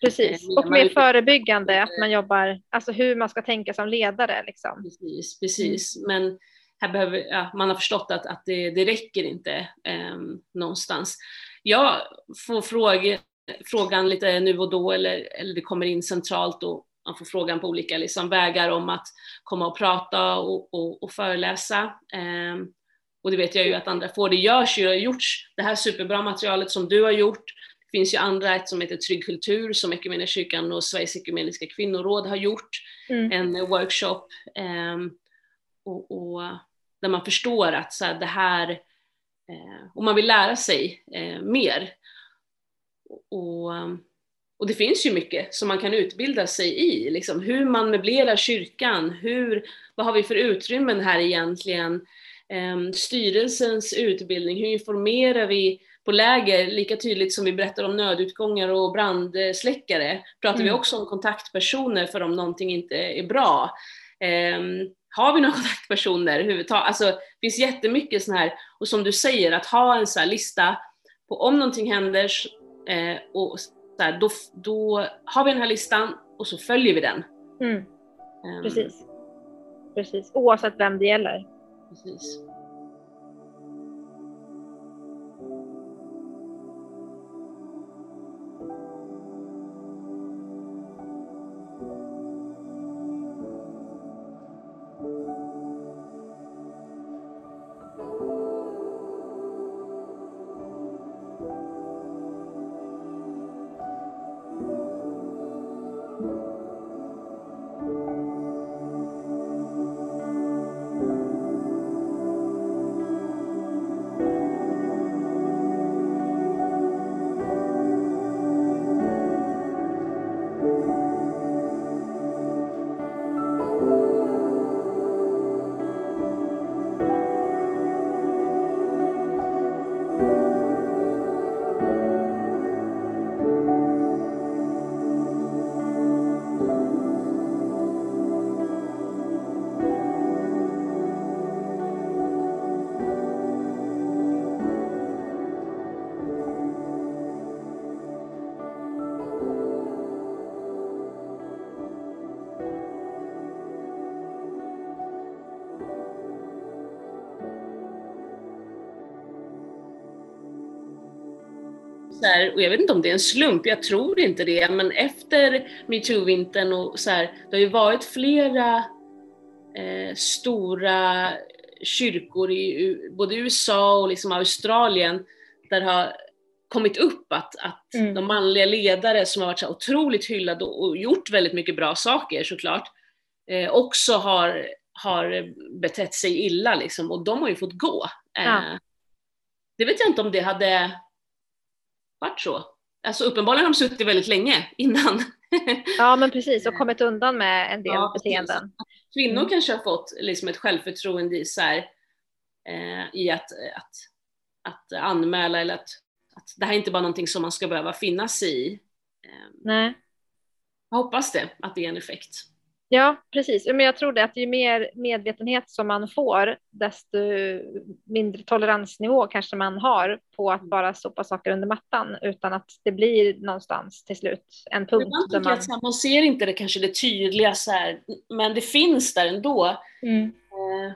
Precis, eh, och mer förebyggande, att man jobbar, alltså hur man ska tänka som ledare. Liksom. Precis, precis. Mm. Men här behöver, ja, man har förstått att, att det, det räcker inte eh, någonstans. Jag får fråga, frågan lite nu och då eller, eller det kommer in centralt och man får frågan på olika liksom, vägar om att komma och prata och, och, och föreläsa. Eh, och det vet jag ju att andra får. Det görs ju, det har gjorts det här superbra materialet som du har gjort. Det finns ju andra, ett som heter Trygg kultur som Equmeniakyrkan och Sveriges Ekumeniska kvinnoråd har gjort. Mm. En workshop. Eh, och, och, där man förstår att så här, det här, eh, och man vill lära sig eh, mer. Och, och det finns ju mycket som man kan utbilda sig i, liksom hur man möblerar kyrkan, hur, vad har vi för utrymmen här egentligen? Eh, styrelsens utbildning, hur informerar vi på läger, lika tydligt som vi berättar om nödutgångar och brandsläckare, pratar mm. vi också om kontaktpersoner för om någonting inte är bra. Um, har vi några <laughs> kontaktpersoner överhuvudtaget? Alltså det finns jättemycket sån här, och som du säger, att ha en sån här lista på om någonting händer eh, och så här, då, då har vi den här listan, och så följer vi den. Mm. Ehm, Precis. Precis. Oavsett vem det gäller. precis. Så här, och jag vet inte om det är en slump, jag tror inte det, men efter metoo-vintern och så här, det har ju varit flera eh, stora kyrkor i både USA och liksom Australien där det har kommit upp att, att Mm. de manliga ledare som har varit så otroligt hyllade och, och gjort väldigt mycket bra saker såklart, eh, också har, har betett sig illa liksom, och de har ju fått gå. Eh, Ja. Det vet jag inte om det hade varit så. Alltså uppenbarligen har de suttit väldigt länge innan. Ja, men precis. Och kommit undan med en del Ja, beteenden. Kvinnor Mm. kanske har fått liksom ett självförtroende i, så här, eh, i att, att, att anmäla eller att, att det här är inte bara någonting som man ska behöva finnas i. Eh, Nej. jag hoppas det, att det är en effekt. Ja, precis. Men jag tror det att ju mer medvetenhet som man får, desto mindre toleransnivå kanske man har på att bara sopa saker under mattan utan att det blir någonstans till slut en punkt Ibland där man... att man ser inte det kanske det tydliga så här, men det finns där ändå. Mm. Eh,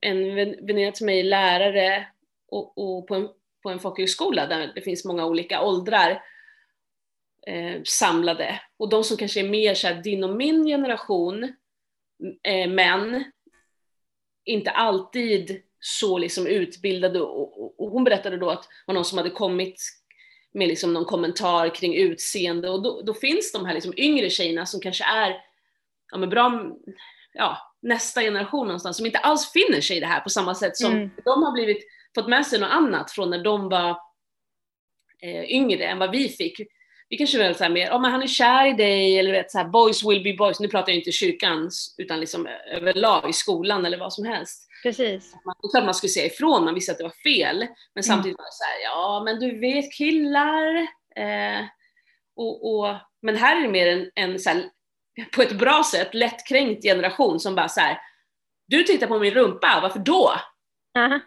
en vän- väninna till mig, lärare och, och på, en, på en folkhögskola där det finns många olika åldrar eh, samlade. Och de som kanske är mer så här, din och min generation, eh, men inte alltid så liksom utbildade. Och, och, och hon berättade då att det var någon som hade kommit med liksom någon kommentar kring utseende och då, då finns de här liksom yngre tjejerna som kanske är ja, men bra, ja, nästa generation någonstans som inte alls finner sig i det här på samma sätt som Mm. de har blivit, fått med sig något annat från när de var eh, yngre än vad vi fick. Vi kanske väl så här mer, men han är kär i dig eller vet så här, boys will be boys. Nu pratar jag inte kyrkan utan liksom överlag i skolan eller vad som helst. Precis. Man, det klart man skulle säga ifrån, man visste att det var fel. Men samtidigt var det så här, ja men du vet killar. Eh, och, och, men här är det mer en, en så här, på ett bra sätt lättkränkt generation som bara så här, du tittar på min rumpa, varför då? Aha.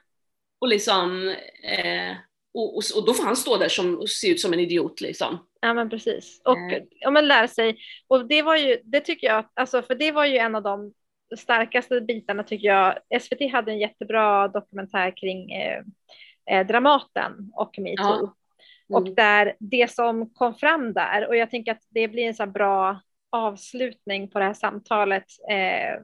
Och liksom, eh, och, och, och då får han stå där som, och se ut som en idiot liksom. Ja men precis. Och Mm. ja, men lära sig. Och det var ju, det tycker jag, alltså för det var ju en av de starkaste bitarna tycker jag. SVT hade en jättebra dokumentär kring eh, eh, Dramaten och metoo. Ja. Mm. Och där det som kom fram där, och jag tänker att det blir en så bra avslutning på det här samtalet, eh,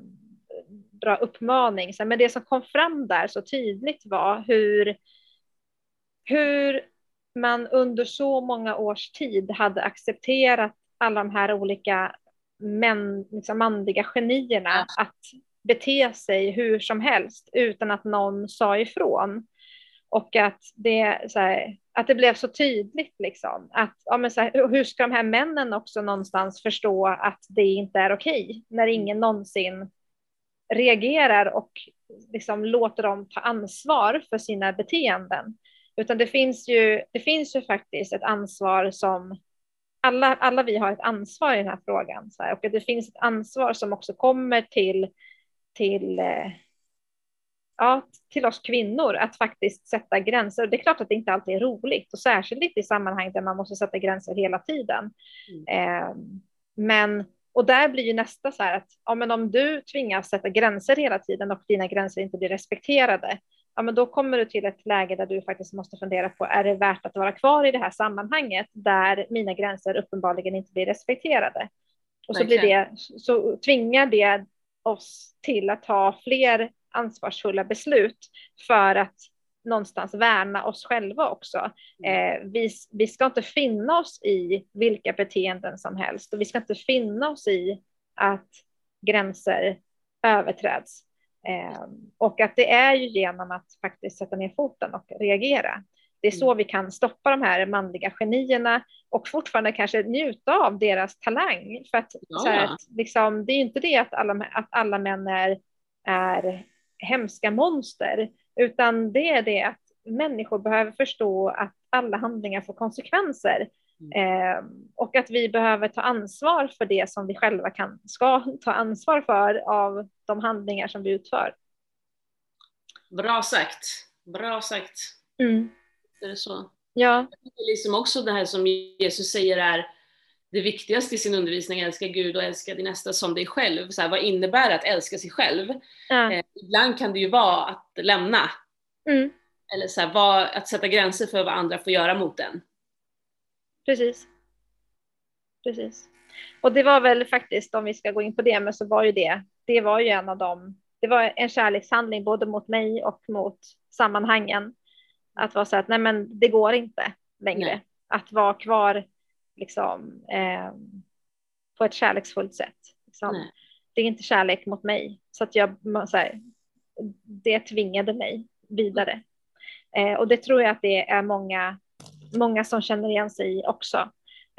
bra uppmaning. Men det som kom fram där så tydligt var hur, hur man under så många års tid hade accepterat alla de här olika män, liksom manliga genierna att bete sig hur som helst utan att någon sa ifrån. Och att det, så här, att det blev så tydligt liksom. Att, ja, så här, hur ska de här männen också någonstans förstå att det inte är okej när ingen någonsin reagerar och liksom låter dem ta ansvar för sina beteenden. Utan det finns ju, det finns ju faktiskt ett ansvar som alla, alla vi har ett ansvar i den här frågan. Här, och att det finns ett ansvar som också kommer till, till, eh, ja, till oss kvinnor att faktiskt sätta gränser. Och det är klart att det inte alltid är roligt och särskilt inte i sammanhang där man måste sätta gränser hela tiden. Mm. Eh, men, och där blir ju nästa så här att ja, men om du tvingas sätta gränser hela tiden och dina gränser inte blir respekterade, ja, men då kommer du till ett läge där du faktiskt måste fundera på, är det värt att vara kvar i det här sammanhanget där mina gränser uppenbarligen inte blir respekterade? Och så, blir det, så tvingar det oss till att ta fler ansvarsfulla beslut för att någonstans värna oss själva också. Mm. Eh, vi, vi ska inte finna oss i vilka beteenden som helst och vi ska inte finna oss i att gränser överträds. Eh, och att det är ju genom att faktiskt sätta ner foten och reagera. Det är så mm. vi kan stoppa de här manliga genierna och fortfarande kanske njuta av deras talang. För att, ja. så här, liksom, det är ju inte det att alla, att alla män är, är hemska monster, utan det är det att människor behöver förstå att alla handlingar får konsekvenser. Eh, och att vi behöver ta ansvar för det som vi själva kan, ska ta ansvar för av de handlingar som vi utför. Bra sagt. Bra sagt. Mm. Är det så? Ja. Det är liksom också det här som Jesus säger är det viktigaste i sin undervisning, älska Gud och älska din nästa som dig själv. Så här, vad innebär det att älska sig själv? Ja. Eh, ibland kan det ju vara att lämna. Mm. Eller så här, vad, att sätta gränser för vad andra får göra mot en. Precis. Precis. Och det var väl faktiskt, om vi ska gå in på det, men så var ju det, det var ju en av dem, det var en kärlekshandling både mot mig och mot sammanhangen. Att vara så att nej men det går inte längre nej. att vara kvar liksom, eh, på ett kärleksfullt sätt. Liksom. Det är inte kärlek mot mig. Så att jag, så här, det tvingade mig vidare. Eh, och det tror jag att det är många, många som känner igen sig i också.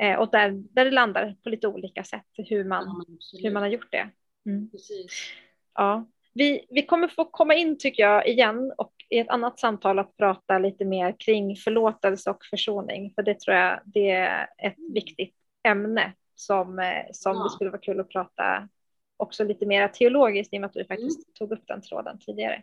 Eh, och där, där det landar på lite olika sätt hur man, ja, hur man har gjort det. Mm. Ja. Vi, vi kommer få komma in tycker jag igen och i ett annat samtal att prata lite mer kring förlåtelse och försoning. För det tror jag det är ett viktigt ämne som, eh, som ja. det skulle vara kul att prata också lite mer teologiskt i och med att du faktiskt mm. tog upp den tråden tidigare.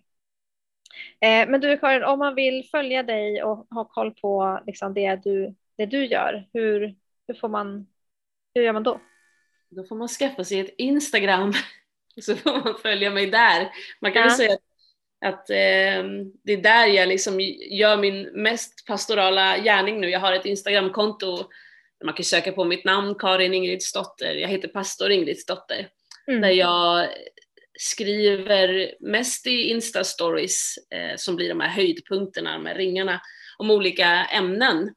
Eh, men du Karin, om man vill följa dig och ha koll på liksom det, du, det du gör, hur, hur, får man, hur gör man då? Då får man skaffa sig ett Instagram <laughs> så får man följa mig där. Man kan ja. säga att att eh, det är där jag liksom gör min mest pastorala gärning nu. Jag har ett Instagramkonto man kan söka på mitt namn, Karin Ingridsdotter. Jag heter pastor Ingridsdotter. Mm. Där jag skriver mest i Insta-stories eh, som blir de här höjdpunkterna, de här ringarna, om olika ämnen.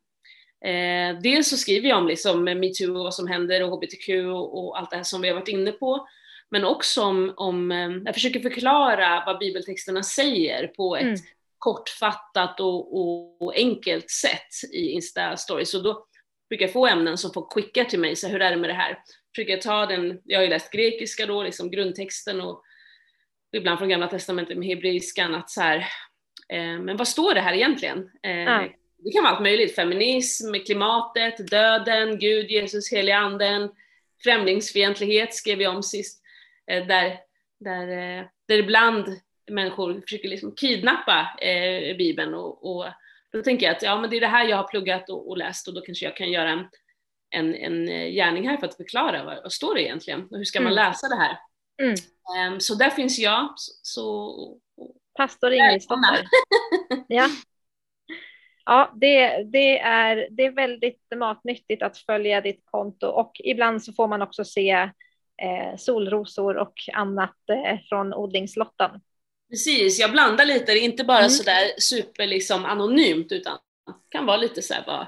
Eh, dels så skriver jag om liksom metoo och vad som händer och hbtq och, och allt det här som vi har varit inne på men också om, om eh, jag försöker förklara vad bibeltexterna säger på ett mm. kortfattat och, och, och, enkelt sätt i Insta-stories. Så då brukar jag få ämnen som folk skickar till mig, så hur är det med det här? Försöker jag ta den, jag har ju läst grekiska då, liksom grundtexten och ibland från gamla testamentet med hebreiskan, att så här, eh, men vad står det här egentligen? Eh. Det kan vara allt möjligt, feminism, klimatet, döden, Gud, Jesus, heliga anden, främlingsfientlighet skrev jag om sist. Eh, där, där, eh, där ibland människor försöker liksom kidnappa eh, Bibeln och, och, då tänker jag att ja, men det är det här jag har pluggat och, och läst och då kanske jag kan göra en, en, en gärning här för att förklara vad, vad står det egentligen och hur ska man mm. läsa det här. Mm. Um, så där finns jag. Så, så Pastor Ingridsdotter. <laughs> ja. Ja, det, det, är, det är väldigt matnyttigt att följa ditt konto och ibland så får man också se eh, solrosor och annat eh, från odlingslottan. Precis, jag blandar lite, det är inte bara mm. sådär super liksom anonymt utan kan vara lite såhär vad,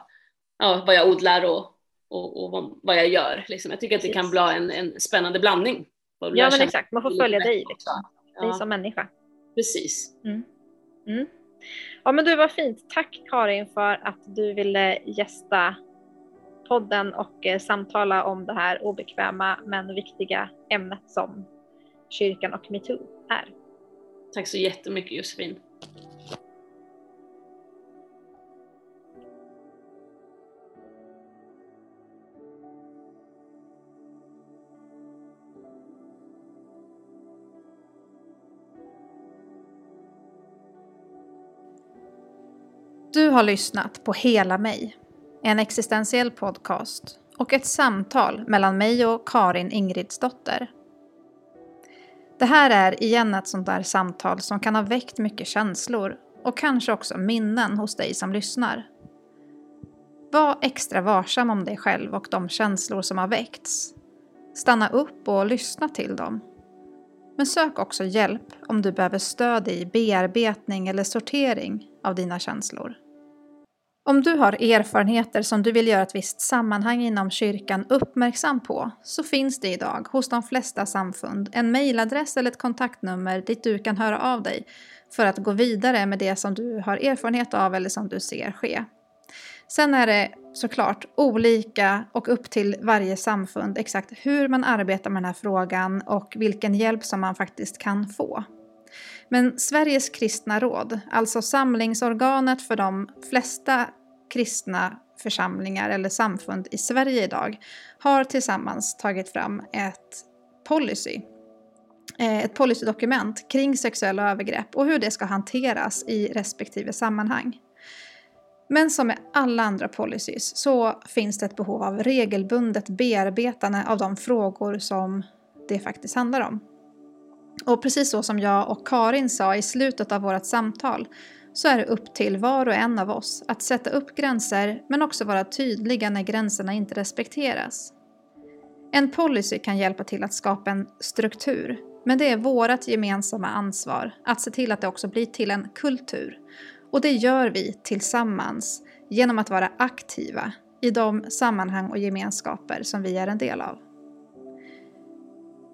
ja, vad jag odlar och, och, och vad jag gör. Liksom. Jag tycker att det kan bli en, en spännande blandning. Ja men exakt, man får följa dig liksom. Ja. dig som människa. Precis. Mm. Mm. Ja men du var fint. Tack Karin för att du ville gästa podden och eh, samtala om det här obekväma men viktiga ämnet som kyrkan och metoo är. Tack så jättemycket Josefin. Har lyssnat på Hela mig en existentiell podcast och ett samtal mellan mig och Karin Ingridsdotter. Det här är igen ett sånt där samtal som kan ha väckt mycket känslor och kanske också minnen hos dig som lyssnar. Var extra varsam om dig själv och de känslor som har väckts. Stanna upp och lyssna till dem. Men sök också hjälp om du behöver stöd i bearbetning eller sortering av dina känslor. Om du har erfarenheter som du vill göra ett visst sammanhang inom kyrkan uppmärksam på så finns det idag hos de flesta samfund en mejladress eller ett kontaktnummer dit du kan höra av dig för att gå vidare med det som du har erfarenhet av eller som du ser ske. Sen är det såklart olika och upp till varje samfund exakt hur man arbetar med den här frågan och vilken hjälp som man faktiskt kan få. Men Sveriges kristna råd, alltså samlingsorganet för de flesta kristna församlingar eller samfund i Sverige idag, har tillsammans tagit fram ett policy eh, ett policydokument kring sexuella övergrepp och hur det ska hanteras i respektive sammanhang. Men som med alla andra policies så finns det ett behov av regelbundet bearbetande av de frågor som det faktiskt handlar om. Och precis så som jag och Karin sa i slutet av vårt samtal så är det upp till var och en av oss att sätta upp gränser men också vara tydliga när gränserna inte respekteras. En policy kan hjälpa till att skapa en struktur men det är vårt gemensamma ansvar att se till att det också blir till en kultur. Och det gör vi tillsammans genom att vara aktiva i de sammanhang och gemenskaper som vi är en del av.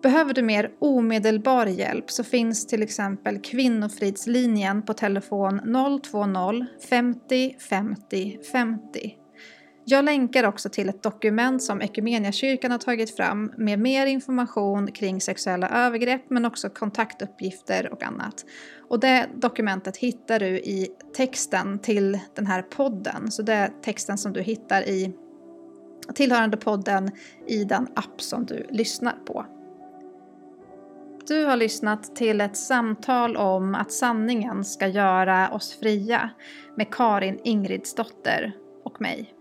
Behöver du mer omedelbar hjälp så finns till exempel Kvinnofridslinjen på telefon 020 50 50 50. Jag länkar också till ett dokument som Equmeniakyrkan har tagit fram med mer information kring sexuella övergrepp men också kontaktuppgifter och annat. Och det dokumentet hittar du i texten till den här podden. Så det är texten som du hittar i tillhörande podden i den app som du lyssnar på. Du har lyssnat till ett samtal om att sanningen ska göra oss fria med Karin Ingridsdotter och mig.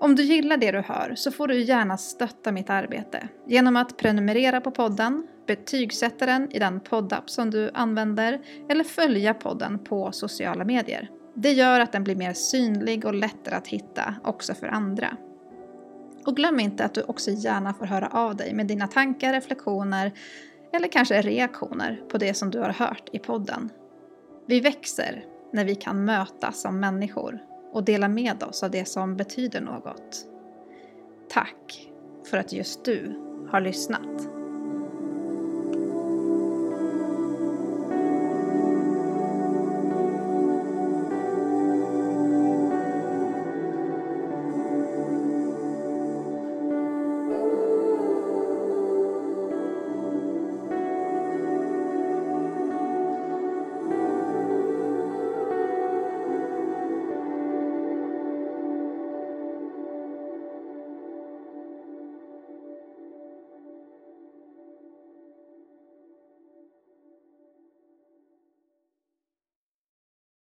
Om du gillar det du hör så får du gärna stötta mitt arbete genom att prenumerera på podden, betygsätta den i den poddapp som du använder eller följa podden på sociala medier. Det gör att den blir mer synlig och lättare att hitta också för andra. Och glöm inte att du också gärna får höra av dig med dina tankar, reflektioner eller kanske reaktioner på det som du har hört i podden. Vi växer när vi kan mötas som människor och dela med oss av det som betyder något. Tack för att just du har lyssnat.